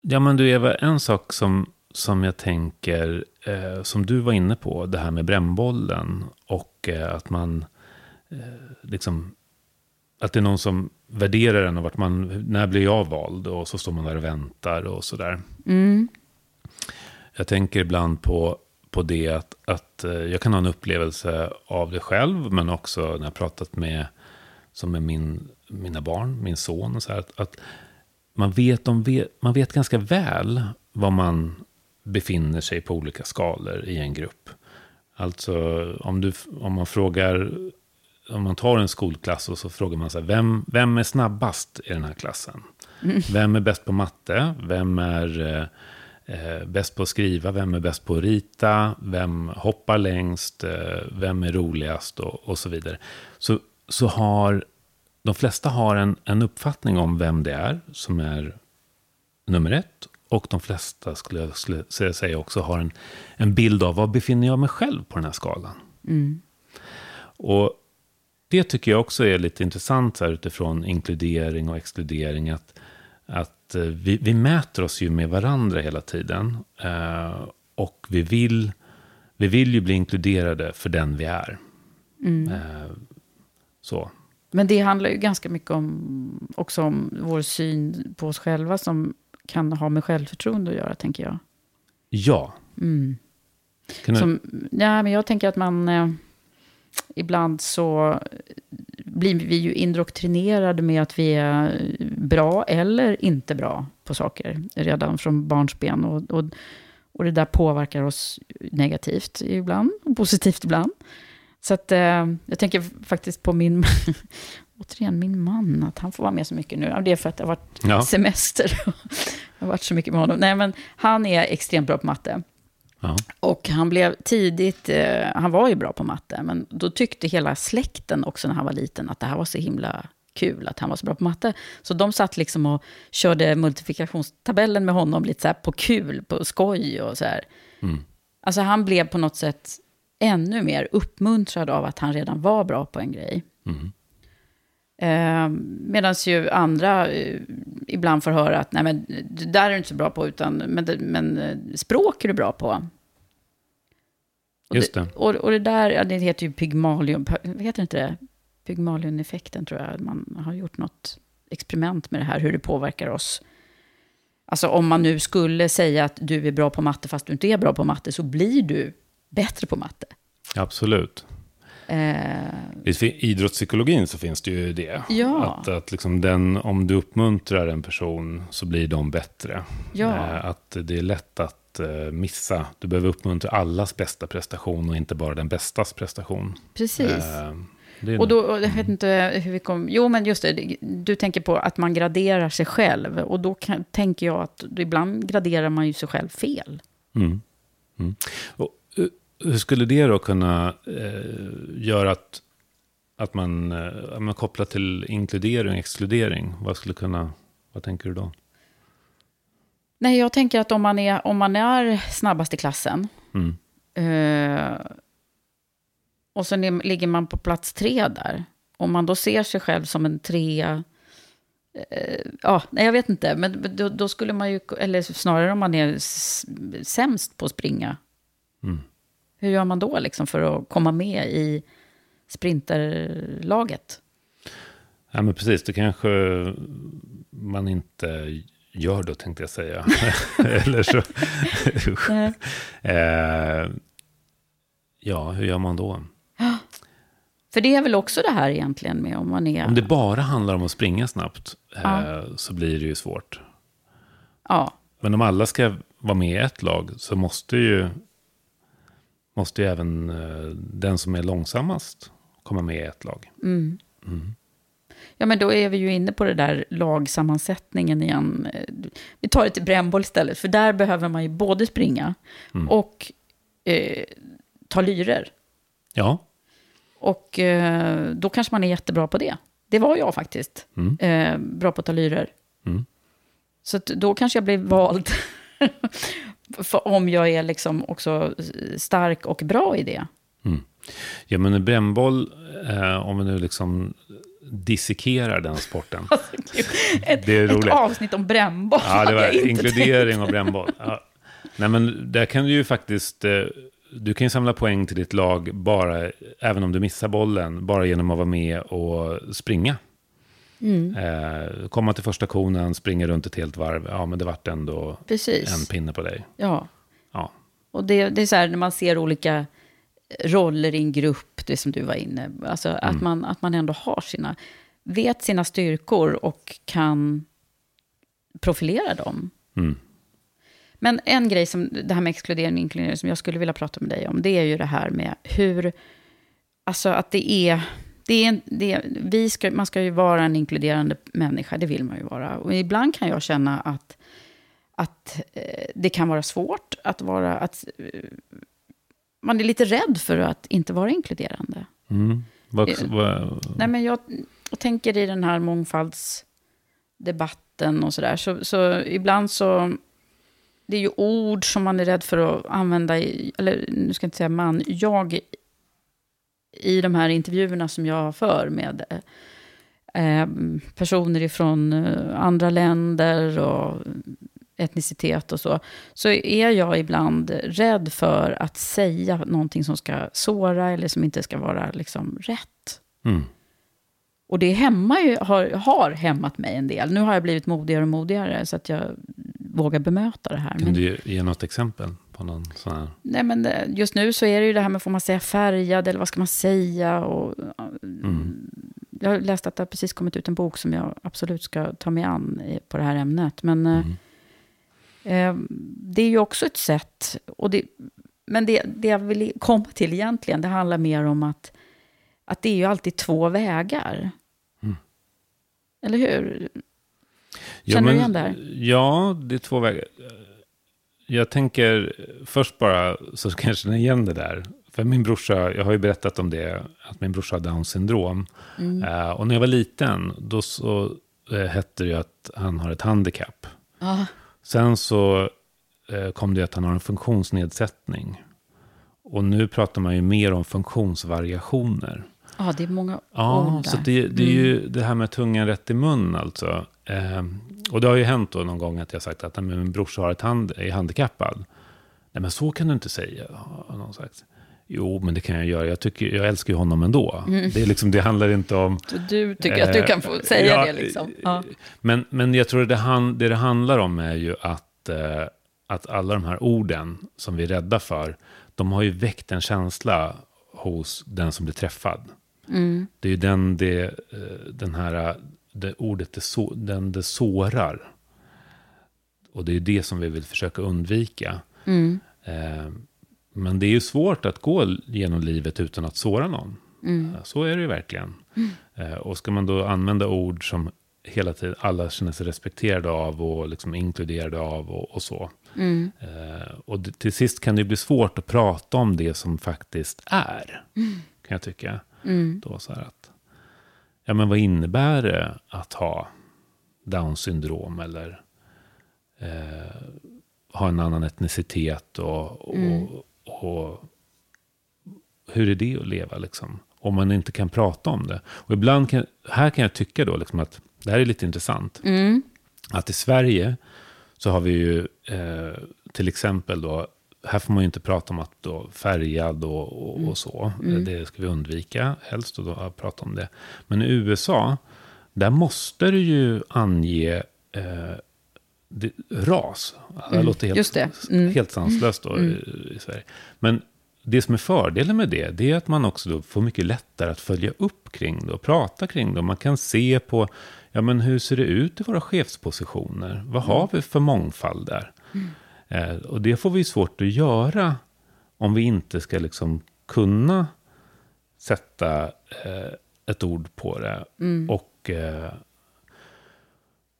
B: Ja, men du Eva, en sak som, som jag tänker, eh, som du var inne på, det här med brännbollen och eh, att man, eh, liksom, att det är någon som värderar en och vart man, när blir jag vald? Och så står man där och väntar och sådär.
A: Mm.
B: Jag tänker ibland på, på det att, att eh, jag kan ha en upplevelse av det själv, men också när jag pratat med, som med min, mina barn, min son, och så här, att, att man, vet, de vet, man vet ganska väl var man befinner sig på olika skalor i en grupp. Alltså om, du, om man frågar, om man tar en skolklass och så frågar man sig vem, vem är snabbast i den här klassen?
A: Mm.
B: Vem är bäst på matte? Vem är eh, eh, bäst på att skriva? Vem är bäst på att rita? Vem hoppar längst? Eh, vem är roligast? Och, och så vidare. Så, så har de flesta har en, en uppfattning om vem det är som är nummer ett. Och de flesta, skulle jag skulle säga också, har en, en bild av var befinner jag mig själv på den här skalan.
A: Mm.
B: Och det tycker jag också är lite intressant här, utifrån inkludering och exkludering. Att, att eh, vi, vi mäter oss ju med varandra hela tiden. Eh, och vi vill, vi vill ju bli inkluderade för den vi är.
A: Mm.
B: Eh, så.
A: Men det handlar ju ganska mycket om, också om vår syn på oss själva som kan ha med självförtroende att göra, tänker jag.
B: Ja.
A: Mm.
B: Du-
A: Som, ja, men jag tänker att man... Eh, ibland så blir vi ju indoktrinerade med att vi är bra eller inte bra på saker redan från barnsben. Och, och, och det där påverkar oss negativt ibland, och positivt ibland. Så att, eh, jag tänker faktiskt på min, [LAUGHS] återigen min man, att han får vara med så mycket nu. Det är för att det har varit
B: Ja.
A: semester. Jag [LAUGHS] har varit så mycket med honom. Nej, men han är extremt bra på matte.
B: Ja.
A: Och han blev tidigt, eh, han var ju bra på matte, men då tyckte hela släkten också när han var liten att det här var så himla kul att han var så bra på matte. Så de satt liksom och körde multiplikationstabellen med honom lite så på kul, på skoj och så här.
B: Mm.
A: Alltså han blev på något sätt ännu mer uppmuntrad av att han redan var bra på en grej.
B: Mm.
A: Eh, Medan ju andra eh, ibland får höra att nej men det där är du inte så bra på, utan, men, det, men eh, språk är du bra på. Och
B: Just det.
A: Och, och det där, ja, det heter ju Pygmalion, heter inte det? Pygmalion-effekten tror jag. Man har gjort något experiment med det här, hur det påverkar oss. Alltså om man nu skulle säga att du är bra på matte fast du inte är bra på matte, så blir du bättre på matte.
B: Absolut.
A: Eh,
B: I idrottspsykologin så finns det ju det.
A: Ja.
B: Att, att liksom den, om du uppmuntrar en person så blir de bättre.
A: Ja.
B: Eh, Att det är lätt att eh, missa. Du behöver uppmuntra allas bästa prestation och inte bara den bästas prestation.
A: precis.
B: Eh,
A: Och då, och jag vet inte hur vi kom... Jo, men just det, du tänker på att man graderar sig själv. Och då kan, tänker jag att ibland graderar man ju sig själv fel.
B: Mm. Mm. Och, hur skulle det då kunna eh, göra att, att man, eh, man kopplar till inkludering och exkludering? Vad skulle kunna, vad tänker du då?
A: Nej, jag tänker att om man är, om man är snabbast i klassen
B: Mm.
A: eh, och så ligger man på plats tre där. Om man då ser sig själv som en trea, eh, ja, nej jag vet inte, men då, då skulle man ju, eller snarare om man är sämst på att springa.
B: Mm.
A: Hur gör man då liksom för att komma med i sprinterlaget?
B: Ja, men precis. Det kanske man inte gör då, tänkte jag säga. [LAUGHS] Eller så... Eh, ja, hur gör man då?
A: För det är väl också det här egentligen med om man är...
B: Om det bara handlar om att springa snabbt
A: Ja.
B: eh, så blir det ju svårt.
A: Ja,
B: Men om alla ska vara med i ett lag så måste ju, måste ju även eh, den som är långsammast komma med i ett lag.
A: Mm.
B: Mm.
A: Ja, men då är vi ju inne på det där lagsammansättningen igen. Vi tar det till brännboll istället, för där behöver man ju både springa
B: Mm.
A: och eh, ta lyrer.
B: Ja,
A: Och eh, då kanske man är jättebra på det. Det var jag faktiskt.
B: Mm.
A: Eh, bra på att ta lyrer.
B: Mm.
A: Så då kanske jag blir vald [LAUGHS] för om jag är liksom också stark och bra i det.
B: Mm. Ja, men en brännboll, eh, om vi nu liksom dissekerar den sporten. [LAUGHS]
A: Ett,
B: Det är
A: ett
B: roligt.
A: avsnitt om brännboll
B: Ja, det var inkludering
A: tänkt.
B: och brännboll. Ja. Nej, men där kan du ju faktiskt... eh, Du kan ju samla poäng till ditt lag bara, även om du missar bollen, bara genom att vara med och springa.
A: Mm.
B: Eh, komma till första konen, springa runt ett helt varv. Ja, men det vart ändå
A: Precis.
B: en pinne på dig.
A: Ja.
B: Ja.
A: Och det, det är så här när man ser olika roller i en grupp, det som du var inne alltså att,
B: Mm.
A: man, att man ändå har sina, vet sina styrkor och kan profilera dem.
B: Mm.
A: Men en grej, som det här med exkludering och inkludering, som jag skulle vilja prata med dig om, det är ju det här med hur, alltså att det är, det är, det vi ska, man ska ju vara en inkluderande människa, det vill man ju vara. Och ibland kan jag känna att, att eh, det kan vara svårt att vara, att eh, man är lite rädd för att inte vara inkluderande.
B: Mm. Vad,
A: Eh,
B: vad,
A: Nej, men jag, jag tänker i den här mångfaldsdebatten och sådär, så, så ibland så... Det är ju ord som man är rädd för att använda, i, eller nu ska jag inte säga man, jag i de här intervjuerna som jag för med eh, personer ifrån eh, andra länder och etnicitet och så, så är jag ibland rädd för att säga någonting som ska såra eller som inte ska vara liksom rätt.
B: mm.
A: Och det ju, har, har hämmat mig en del. Nu har jag blivit modigare och modigare så att jag vågar bemöta det här.
B: Kan
A: Men,
B: du ge något exempel på någon sån här?
A: nej, men eh, just nu så är det ju det här med, får man säga färgad eller vad ska man säga? Och,
B: Mm.
A: jag har läst att det har precis kommit ut en bok som jag absolut ska ta mig an på det här ämnet. Men eh,
B: Mm.
A: eh, det är ju också ett sätt, och det, men det, det jag vill komma till egentligen, det handlar mer om att, att det är ju alltid två vägar.
B: Mm.
A: Eller hur?
B: Ja,
A: Känner du
B: men-
A: igen det här?
B: Ja, det är två vägar. Jag tänker först bara så kan jag känna igen det där. För min brorsa, jag har ju berättat om det, att min brorsa har Downs syndrom.
A: Mm.
B: Eh, och när jag var liten, då så eh, hette det ju att han har ett handikapp.
A: Ja.
B: Sen så eh, kom det att han har en funktionsnedsättning. Och nu pratar man ju mer om funktionsvariationer.
A: Ja, det är många
B: Ja,
A: ord
B: så
A: där.
B: det, det är
A: Mm.
B: ju det här med tungan rätt i mun alltså. Eh, och det har ju hänt då någon gång att jag sagt att "Nej, men min brorsa har ett hand, är handikappad. Nej, men så kan du inte säga, har någon sagt. Jo, men det kan jag göra. Jag, tycker, jag älskar ju honom ändå.
A: Mm.
B: Det, är liksom, det handlar inte om...
A: Så du tycker att du kan få säga
B: ja,
A: det liksom? Ja.
B: Men, men jag tror att det, han, det det handlar om är ju att, eh, att alla de här orden som vi är rädda för, de har ju väckt en känsla hos den som blir träffad.
A: Mm.
B: Det är ju den, det, eh, den här, det ordet, det, så, den det sårar. Och det är det som vi vill försöka undvika.
A: Mm.
B: Eh, men det är ju svårt att gå genom livet utan att såra någon.
A: Mm.
B: Eh, Så är det ju verkligen.
A: Mm.
B: Eh, Och ska man då använda ord som hela tiden alla känner sig respekterade av och liksom inkluderade av och, och så.
A: Mm.
B: Eh, och till sist kan det bli svårt att prata om det som faktiskt är.
A: Mm.
B: Kan jag tycka.
A: Mm.
B: Då så att, ja men vad innebär det att ha Downs syndrom eller eh, ha en annan etnicitet och, och,
A: Mm.
B: och hur är det att leva liksom? Om man inte kan prata om det. Och ibland kan, här kan jag tycka då liksom att det här är lite intressant.
A: Mm.
B: Att i Sverige så har vi ju eh, till exempel då, här får man ju inte prata om att då färgad och, och, och så.
A: Mm.
B: Det ska vi undvika helst och då prata om det. Men i USA, där måste du ju ange eh, det, ras. Det
A: Mm,
B: låter helt,
A: just det. Mm.
B: helt sanslöst då
A: Mm.
B: i, i Sverige. Men det som är fördelen med det, det är att man också får mycket lättare att följa upp kring det och prata kring det. Man kan se på, ja men hur ser det ut i våra chefspositioner? Vad har vi för mångfald där? Eh, och det får vi svårt att göra om vi inte ska liksom kunna sätta eh, ett ord på det.
A: Mm.
B: Och eh,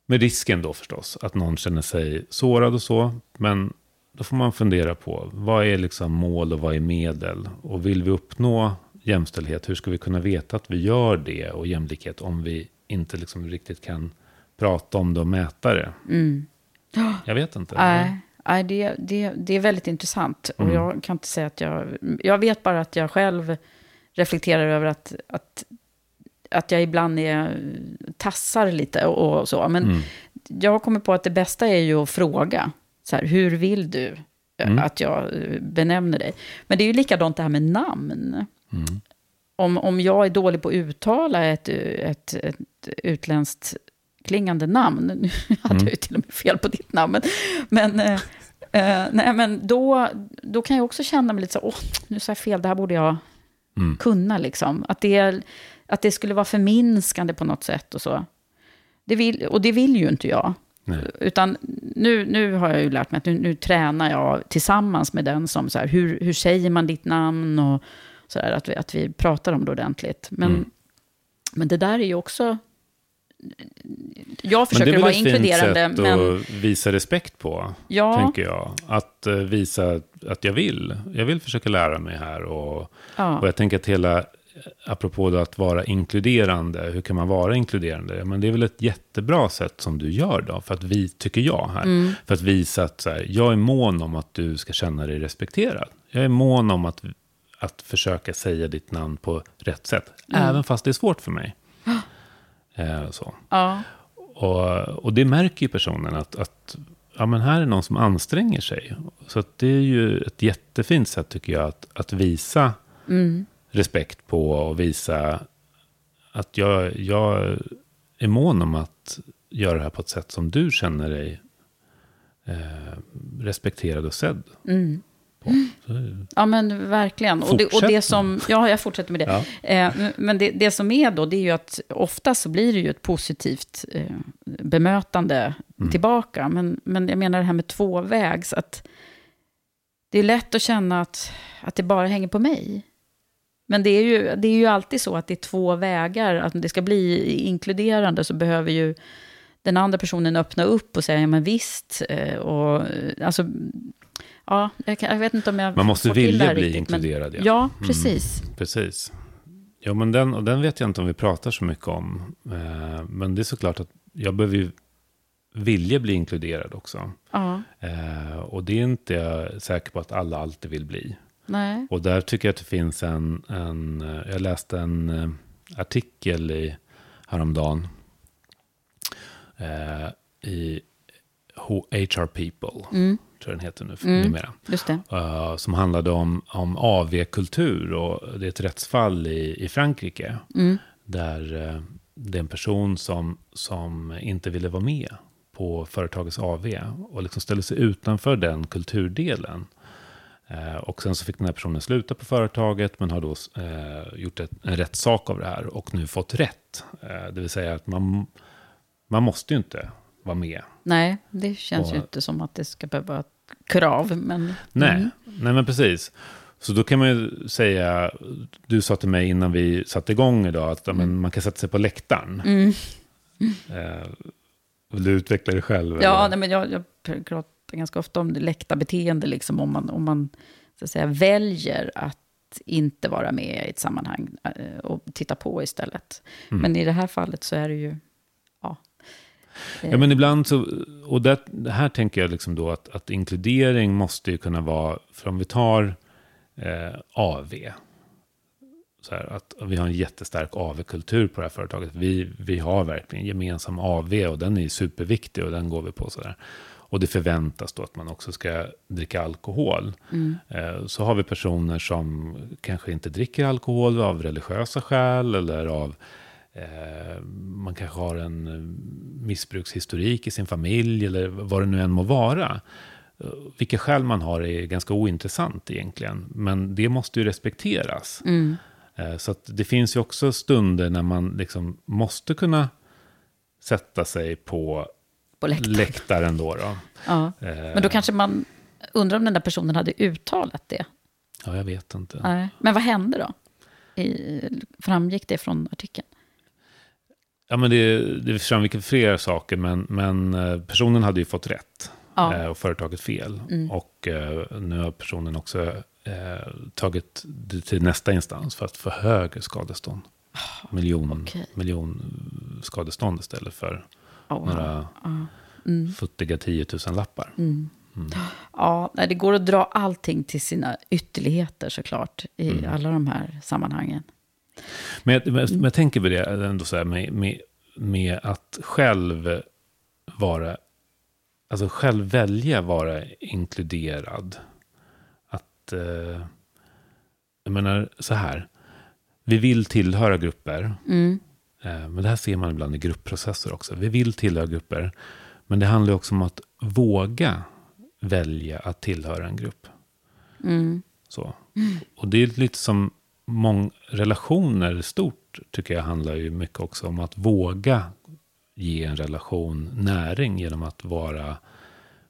B: med risken då förstås att någon känner sig sårad och så. Men då får man fundera på vad är liksom mål och vad är medel? Och vill vi uppnå jämställdhet, hur ska vi kunna veta att vi gör det och jämlikhet om vi inte liksom riktigt kan prata om det och mäta det?
A: Mm. [GASPS]
B: Jag vet inte.
A: Nej, nej det, det, det är väldigt intressant. Och
B: Mm.
A: jag kan inte säga att jag... Jag vet bara att jag själv reflekterar över att, att, att jag ibland är, tassar lite och, och så. Men
B: Mm.
A: jag har kommit på att det bästa är ju att fråga. Så här, hur vill du eh,
B: Mm.
A: att jag eh, benämner dig? Men det är ju likadant det här med namn.
B: Mm.
A: Om, om jag är dålig på att uttala ett, ett, ett utländskt klingande namn, nu [LAUGHS] hade
B: Mm.
A: jag ju till och med fel på ditt namn, men, men, eh, eh, nej, men då, då kan jag också känna mig lite så, åh, nu sa jag fel, det här borde jag
B: Mm.
A: kunna liksom. Att det, att det skulle vara förminskande på något sätt och så. Det vill, och det vill ju inte jag.
B: Nej.
A: Utan nu, nu har jag ju lärt mig att nu, nu tränar jag tillsammans med den som så här, hur, hur säger man ditt namn och så där, att vi, att vi pratar om det ordentligt. Men,
B: Mm.
A: men det där är ju också... Jag
B: Men
A: försöker
B: det är
A: vara
B: väl ett fint
A: inkluderande,
B: sätt
A: men...
B: att visa respekt på,
A: Ja.
B: tänker jag. Att eh, visa att jag vill. Jag vill försöka lära mig här. Och,
A: Ja.
B: och jag tänker att hela, apropå att vara inkluderande, hur kan man vara inkluderande? Men det är väl ett jättebra sätt som du gör då, för att vi, tycker jag här.
A: Mm.
B: För att visa att så här, jag är mån om att du ska känna dig respekterad. Jag är mån om att, att försöka säga ditt namn på rätt sätt.
A: Mm.
B: Även fast det är svårt för mig. Eh, så.
A: Ja.
B: Och, och det märker ju personen att, att ja, men här är någon som anstränger sig. Så det är ju ett jättefint sätt tycker jag att, att visa
A: Mm.
B: respekt på och visa att jag, jag är mån om att göra det här på ett sätt som du känner dig eh, respekterad och sedd.
A: Mm.
B: På. Så,
A: Ja, men verkligen. Och det, och det som, ja, jag fortsätter med det.
B: Ja.
A: Eh, men- det, det som är då, det är ju att ofta så blir det ju ett positivt eh, bemötande
B: Mm.
A: tillbaka. Men, men jag menar det här med tvåvägs, att det är lätt att känna att, att det bara hänger på mig. Men det är, ju, det är ju alltid så att det är två vägar. Att det ska bli inkluderande så behöver ju den andra personen öppna upp och säga, ja men visst. eh, Och, alltså, ja, jag, kan, jag vet inte om jag
B: Man måste vilja bli
A: riktigt, men-
B: inkluderad.
A: Ja,
B: Mm,
A: precis.
B: precis. Ja, men den, och den vet jag inte om vi pratar så mycket om. Eh, men det är såklart att jag behöver ju vilja bli inkluderad också.
A: Ja.
B: Eh, och det är inte jag säker på att alla alltid vill bli.
A: Nej.
B: Och där tycker jag att det finns en, en eh, jag läste en eh, artikel i, häromdagen eh, i HR People,
A: Mm.
B: Tror jag den heter nu
A: Mm.
B: numera.
A: Just det.
B: Eh, som handlade om, om AV-kultur och det är ett rättsfall i, i Frankrike.
A: Mm.
B: Där eh, det är en person som, som inte ville vara med på företagets AV och liksom ställde sig utanför den kulturdelen. Eh, och sen så fick den här personen sluta på företaget men har då eh, gjort ett, en rättssak av det här och nu fått rätt. Eh, det vill säga att man, man måste ju inte vara med.
A: Nej, det känns
B: Och-
A: ju inte som att det ska behöva vara ett krav. Men,
B: Nej,
A: Mm.
B: nej men precis. Så då kan man ju säga, du sa till mig innan vi satte igång idag att men man kan sätta sig på läktaren.
A: Mm. [LAUGHS]
B: Eh, vill du utveckla det själv?
A: Ja,
B: eller?
A: nej, men jag, jag pratar ganska ofta om det läckta beteende, liksom, om man, om man så att säga, väljer att inte vara med i ett sammanhang eh, och titta på istället.
B: Mm.
A: Men i det här fallet så är det ju. Ja,
B: men ibland så, och det, här tänker jag liksom då att, att inkludering måste ju kunna vara, för om vi tar eh, AV, så här, att vi har en jättestark AV-kultur på det här företaget. Vi, vi har verkligen gemensam AV och den är superviktig och den går vi på sådär. Och det förväntas då att man också ska dricka alkohol.
A: Mm.
B: Eh, Så har vi personer som kanske inte dricker alkohol av religiösa skäl eller av man kanske har en eh, missbrukshistorik i sin familj eller vad det nu än må vara. Eh, Vilka skäl man har är ganska ointressant egentligen. Men det måste ju respekteras.
A: Mm.
B: Eh, Så det finns ju också stunder när man liksom måste kunna sätta sig på,
A: På läktaren.
B: läktaren. Då, då.
A: Ja.
B: Eh,
A: Men då kanske man undrar om den där personen hade uttalat det.
B: Ja, jag vet inte.
A: Men vad hände då? I, framgick det från artikeln?
B: Ja, men det, det framgick flera saker, men, men eh, personen hade ju fått rätt.
A: Ja.
B: eh, Och företaget fel.
A: Mm.
B: Och eh, nu har personen också eh, tagit det till nästa instans för att få högre skadestånd. Miljon,
A: Ah, okej.
B: miljon skadestånd istället för
A: Ja,
B: några
A: ja. Mm.
B: futtiga 10 000 lappar.
A: Mm. Ja, nej, det går att dra allting till sina ytterligheter såklart i
B: Mm.
A: alla de här sammanhangen.
B: Men jag, men, men jag tänker på det ändå så här med, med, med att själv vara, alltså själv välja vara inkluderad. Att, eh, jag menar så här, vi vill tillhöra grupper.
A: Mm.
B: Eh, men det här ser man ibland i gruppprocesser också. Vi vill tillhöra grupper. Men det handlar också om att våga välja att tillhöra en grupp.
A: Mm.
B: Så. Och det är lite som många relationer stort, tycker jag handlar ju mycket också om att våga ge en relation näring genom att vara,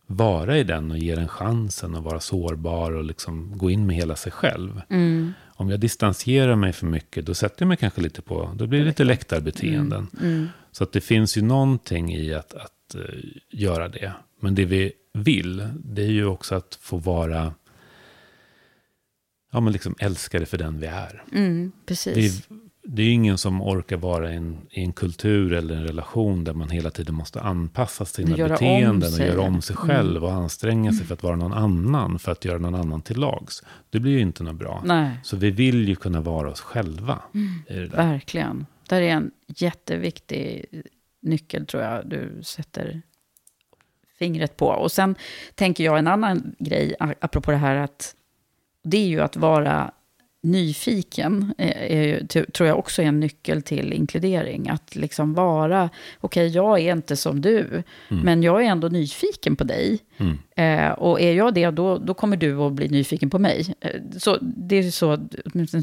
B: vara i den och ge den chansen att vara sårbar och liksom gå in med hela sig själv.
A: Mm.
B: Om jag distanserar mig för mycket, då sätter jag mig kanske lite på, då blir det lite läktarbeteenden.
A: Mm.
B: Så att det finns ju någonting i att, att eh, göra det. Men det vi vill, det är ju också att få vara, ja men liksom älskade för den vi är.
A: Mm, precis.
B: Vi, det är ingen som orkar vara i en, i en kultur eller en relation där man hela tiden måste anpassa sina
A: Göra
B: beteenden och göra om sig
A: Mm.
B: själv och anstränga sig för att vara någon annan, för att göra någon annan till lags. Det blir ju inte något bra.
A: Nej.
B: Så vi vill ju kunna vara oss själva. det där.
A: Verkligen. Där är en jätteviktig nyckel tror jag du sätter fingret på. Och sen tänker jag en annan grej, apropå det här att det är ju att vara nyfiken, eh, ju, tror jag också är en nyckel till inkludering. Att liksom vara, okej jag är inte som du,
B: Mm.
A: men jag är ändå nyfiken på dig.
B: Mm.
A: Eh, och är jag det, då, då kommer du att bli nyfiken på mig. Eh, så, det är så,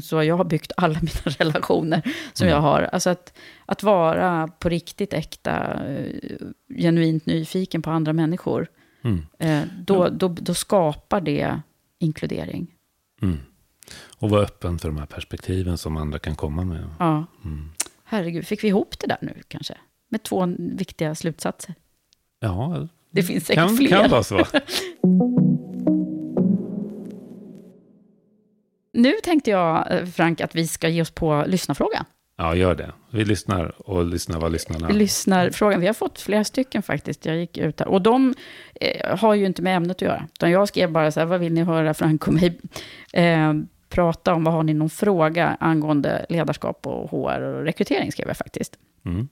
A: så jag har byggt alla [LAUGHS] mina relationer som
B: Mm.
A: jag har. Alltså att, att vara på riktigt äkta, eh, genuint nyfiken på andra människor.
B: Mm.
A: Eh, då, då, då skapar det inkludering.
B: Mm. Och vara öppen för de här perspektiven som andra kan komma med.
A: Ja.
B: Mm.
A: Herregud, fick vi ihop det där nu kanske? Med två viktiga slutsatser.
B: Ja,
A: Det finns säkert
B: kan,
A: fler.
B: kan vara så.
A: Nu tänkte jag, eh, Frank, att vi ska ge oss på lyssnarfrågan.
B: Ja, gör det. Vi lyssnar och lyssnar vad lyssnarna...
A: lyssnar frågan. Vi har fått flera stycken faktiskt. Jag gick ut här. Och de eh, har ju inte med ämnet att göra. Utan jag skrev bara så här, vad vill ni höra Franco mig eh, prata om? Vad har ni någon fråga angående ledarskap och HR och rekrytering, skrev jag faktiskt.
B: Mm.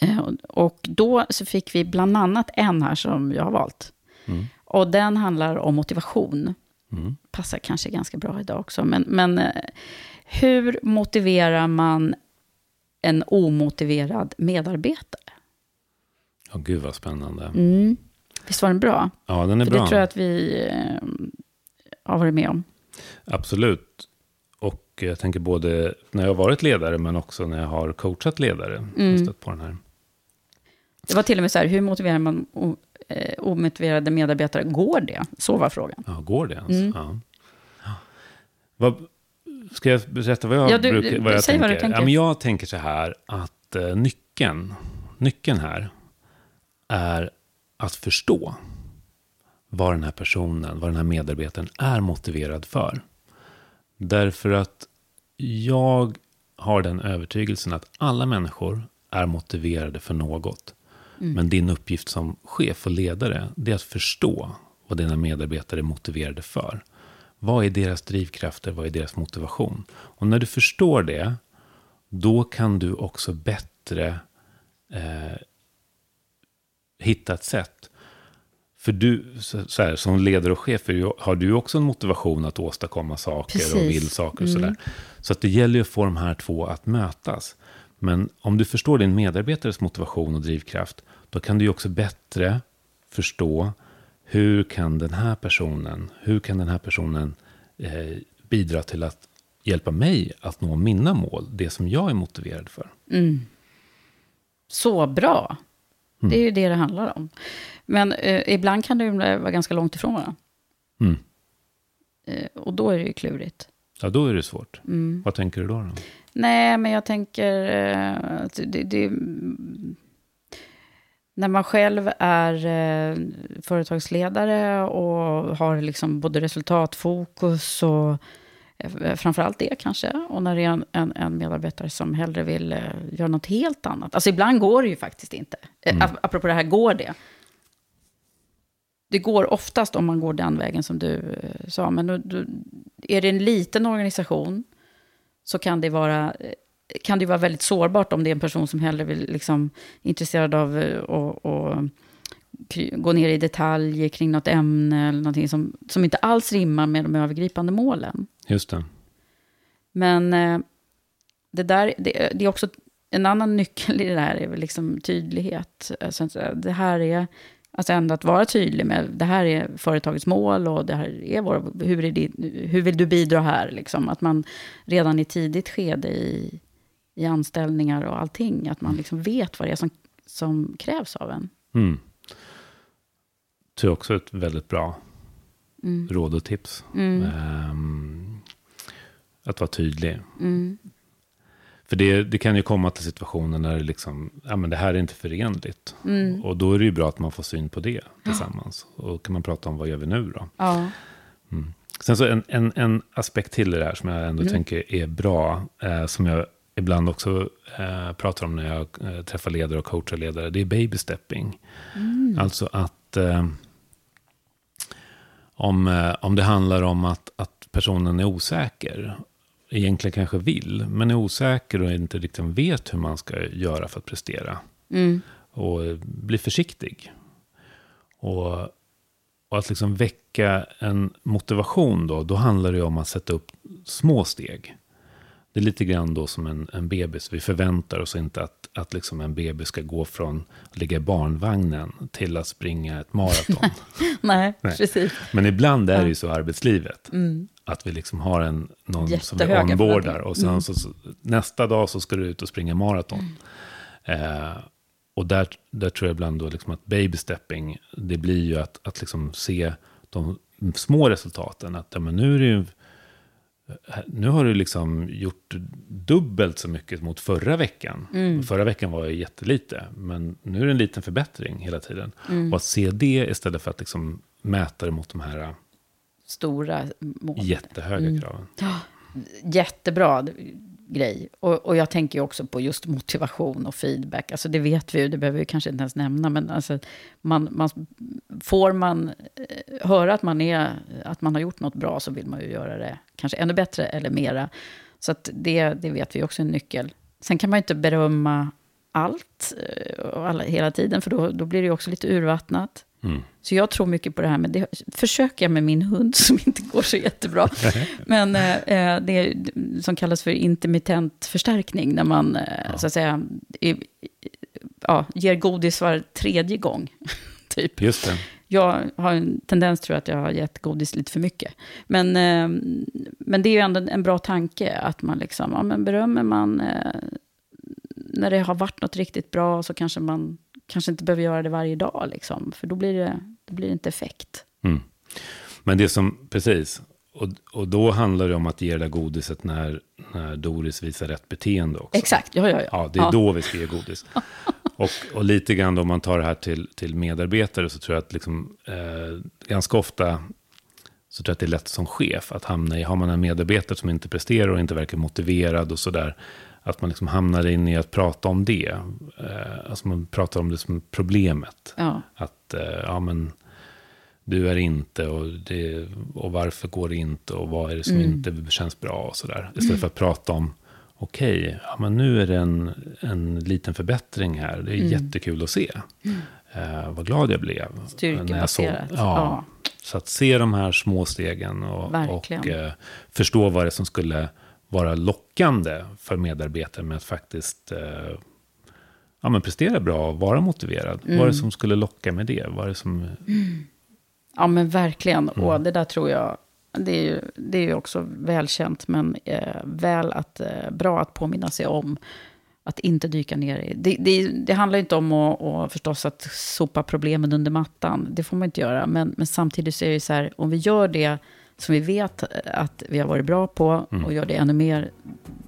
A: Eh, och då så fick vi bland annat en här som jag har valt.
B: Mm.
A: Och den handlar om motivation.
B: Mm.
A: Passar kanske ganska bra idag också. Men, men eh, hur motiverar man en omotiverad medarbetare?
B: Ja, gud vad spännande.
A: Mm. Visst var den bra?
B: Ja, den är
A: För
B: bra.
A: det tror jag att vi eh, har varit med om.
B: Absolut. Och jag tänker både när jag har varit ledare, men också när jag har coachat ledare.
A: Mm.
B: På den här.
A: Det var till och med så här, hur motiverar man eh, omotiverade medarbetare? Går det? Så var frågan.
B: Ja, går det ens?
A: Mm.
B: Ja. Vad, ska jag berätta vad jag,
A: Ja, du-
B: brukar, vad jag tänker?
A: vad tänker.
B: Ja, men jag tänker så här att eh, nyckeln, nyckeln här är att förstå vad den här personen, vad den här medarbetaren är motiverad för. Därför att jag har den övertygelsen att alla människor är motiverade för något.
A: Mm.
B: Men din uppgift som chef och ledare, det är att förstå vad dina medarbetare är motiverade för. Vad är deras drivkrafter? Vad är deras motivation? Och när du förstår det, då kan du också bättre eh, hitta ett sätt. För du, så här, som ledare och chef, har du också en motivation att åstadkomma saker och
A: Precis.
B: vill saker och
A: Mm.
B: sådär. Så att det gäller ju att få de här två att mötas. Men om du förstår din medarbetares motivation och drivkraft, då kan du också bättre förstå hur kan den här personen, hur kan den här personen eh, bidra till att hjälpa mig att nå mina mål, det som jag är motiverad för.
A: Mm. Så bra.
B: Mm.
A: Det är ju det det handlar om. Men eh, ibland kan det vara ganska långt ifrån varandra.
B: Mm.
A: Eh, och då är det ju klurigt.
B: Ja, då är det svårt.
A: Mm.
B: Vad tänker du då? då?
A: Nej, men jag tänker eh, det, det, mm, när man själv är eh, företagsledare och har liksom både resultatfokus och eh, framförallt det kanske. Och när det är en, en, en medarbetare som hellre vill eh, göra något helt annat. Alltså ibland går det ju faktiskt inte. Eh, ap- Apropå det här, går det? Det går oftast om man går den vägen som du eh, sa. Men då, då, är det en liten organisation så kan det vara eh, kan det vara väldigt sårbart om det är en person som hellre vill liksom intresserad av eh, att kry- gå ner i detaljer kring något ämne eller någonting som, som inte alls rimmar med de övergripande målen.
B: Just det.
A: Men eh, det där, det, det är också en annan nyckel i det här är väl liksom tydlighet. Alltså, det här är, alltså ändå att vara tydlig med, det här är företagets mål och det här är vår, hur, är det, hur vill du bidra här? Liksom, att man redan i tidigt skede i, i anställningar och allting, att man liksom vet vad det är som, som krävs av en.
B: Mm. Det är också ett väldigt bra
A: Mm.
B: råd och tips.
A: Mm.
B: Ehm, att vara tydlig.
A: Mm.
B: För det, det kan ju komma till situationer när det liksom, ja men det här är inte förenligt.
A: Mm.
B: Och då är det ju bra att man får syn på det tillsammans. Och kan man prata om vad gör vi nu då?
A: Ja.
B: Sen så en, en, en aspekt till i det här som jag ändå
A: Mm.
B: tänker är bra. Eh, som jag ibland också eh, pratar om när jag eh, träffar ledare och coachar ledare. Det är baby stepping.
A: Mm.
B: Alltså att eh, om, eh, om det handlar om att, att personen är osäker. Egentligen kanske vill, men är osäker och inte riktigt vet hur man ska göra för att prestera.
A: Mm.
B: Och bli försiktig. Och, och att liksom väcka en motivation då, då handlar det om att sätta upp små steg. Det är lite grann då som en, en bebis. Vi förväntar oss inte att, att liksom en bebis ska gå från att ligga i barnvagnen till att springa ett maraton. [LAUGHS]
A: Nej,
B: Nej.
A: precis.
B: Men ibland är det ju så i arbetslivet.
A: Mm.
B: Att vi liksom har en, någon som vi
A: förväntningar.
B: Och sen
A: Mm.
B: så, nästa dag så ska du ut och springa maraton. Eh, och där, där tror jag ibland då liksom att baby stepping, det blir ju att, att liksom se de små resultaten. Att ja, men nu, är det ju, nu har du liksom gjort dubbelt så mycket mot förra veckan.
A: Mm.
B: Förra veckan var jag jättelite, men nu är det en liten förbättring hela tiden.
A: Mm.
B: Och att se det istället för att liksom mäta det mot de här
A: Stora mål.
B: jättehöga
A: Mm.
B: kraven.
A: Jättebra grej. Och, och jag tänker ju också på just motivation och feedback. Alltså det vet vi ju, det behöver vi kanske inte ens nämna. Men alltså, man, man, får man eh, höra att man, är, att man har gjort något bra så vill man ju göra det kanske ännu bättre eller mera. Så att det, det vet vi också är en nyckel. Sen kan man ju inte berömma allt eh, och alla, hela tiden, för då, då blir det ju också lite urvattnat. Mm. Så jag tror mycket på det här med, det försöker jag med min hund [LAUGHS] som inte går så jättebra. [LAUGHS] Men eh, eh, det är, som kallas för intermittent förstärkning, när man eh, ja. så att säga i, ja, ger godis var tredje gång. [LAUGHS] typ.
B: Just det.
A: Jag har en tendens tror jag att jag har gett godis lite för mycket. Men, eh, men det är ju ändå en bra tanke att man liksom, ja men berömmer man eh, när det har varit något riktigt bra så kanske man kanske inte behöver göra det varje dag, liksom, för då blir det, då blir det inte effekt.
B: Mm. Men det som, precis, och, och då handlar det om att ge det där godiset när, när Doris visar rätt beteende också.
A: Exakt, ja, ja, ja.
B: Ja, det är ja. då vi ska ge godis. [LAUGHS] och, och lite grann då om man tar det här till, till medarbetare så tror jag att liksom, eh, ganska ofta så tror jag att det är lätt som chef att hamna i, har man en medarbetare som inte presterar och inte verkar motiverad och sådär, att man liksom hamnar in i att prata om det. Eh, alltså man pratar om det som problemet.
A: Ja.
B: Att, eh, ja men, du är inte och, det, och varför går det inte och vad är det som mm. inte känns bra och sådär. Istället mm. för att prata om, okej, okay, ja, men nu är det en, en liten förbättring här. Det är mm. jättekul att se. Mm. Eh, vad glad jag blev.
A: Styrkebaserat.
B: Ja, ja. Så att se de här små stegen och, och eh, förstå vad det är som skulle vara lockande för medarbetare med att faktiskt eh, ja, men prestera bra och vara motiverad. Mm. Vad är det som skulle locka med det? Vad är det som...
A: Mm. Ja, men verkligen. Mm. Och det där tror jag, det är ju, det är ju också välkänt, men eh, väl att, eh, bra att påminna sig om att inte dyka ner i. Det, det, det handlar inte om att, och förstås att sopa problemen under mattan. Det får man inte göra. Men, men samtidigt så är det så här, om vi gör det som vi vet att vi har varit bra på mm. och gör det ännu mer,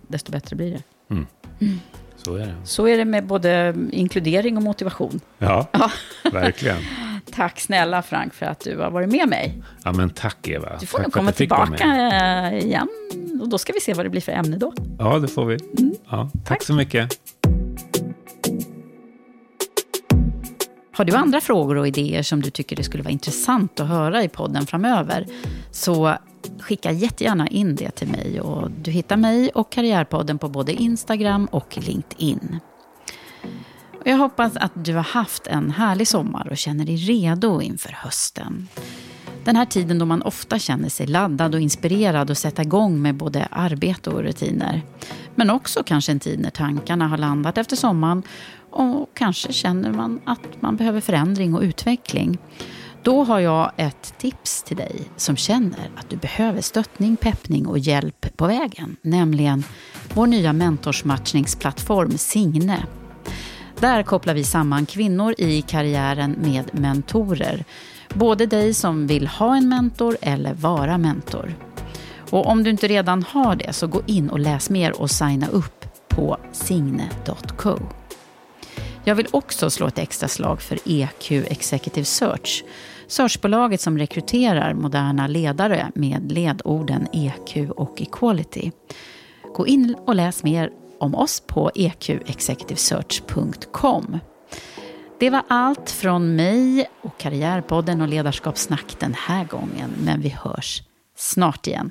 A: desto bättre blir det.
B: Mm. Mm. Så är det.
A: Så är det med både inkludering och motivation.
B: Ja, [LAUGHS] ja. verkligen.
A: tack snälla Frank för att du har varit med mig.
B: Ja, men tack Eva.
A: Du får
B: tack
A: komma tillbaka igen. Och då ska vi se vad det blir för ämne då.
B: Ja, det får vi. Mm. Ja, tack, tack så mycket.
A: Har du andra frågor och idéer som du tycker det skulle vara intressant att höra i podden framöver så skicka jättegärna in det till mig. Och du hittar mig och Karriärpodden på både Instagram och LinkedIn. jag hoppas att du har haft en härlig sommar och känner dig redo inför hösten. Den här tiden då man ofta känner sig laddad och inspirerad att sätta igång med både arbete och rutiner. Men också kanske en tid när tankarna har landat efter sommaren och kanske känner man att man behöver förändring och utveckling. Då har jag ett tips till dig som känner att du behöver stöttning, peppning och hjälp på vägen. Nämligen vår nya mentorsmatchningsplattform Signe. Där kopplar vi samman kvinnor i karriären med mentorer. Både dig som vill ha en mentor eller vara mentor. Och om du inte redan har det så gå in och läs mer och signa upp på signe.co. Jag vill också slå ett extra slag för EQ Executive Search. Searchbolaget som rekryterar moderna ledare med ledorden EQ och equality. Gå in och läs mer om oss på eqexecutivesearch.com. Det var allt från mig och Karriärpodden och Ledarskapssnack den här gången, men vi hörs snart igen.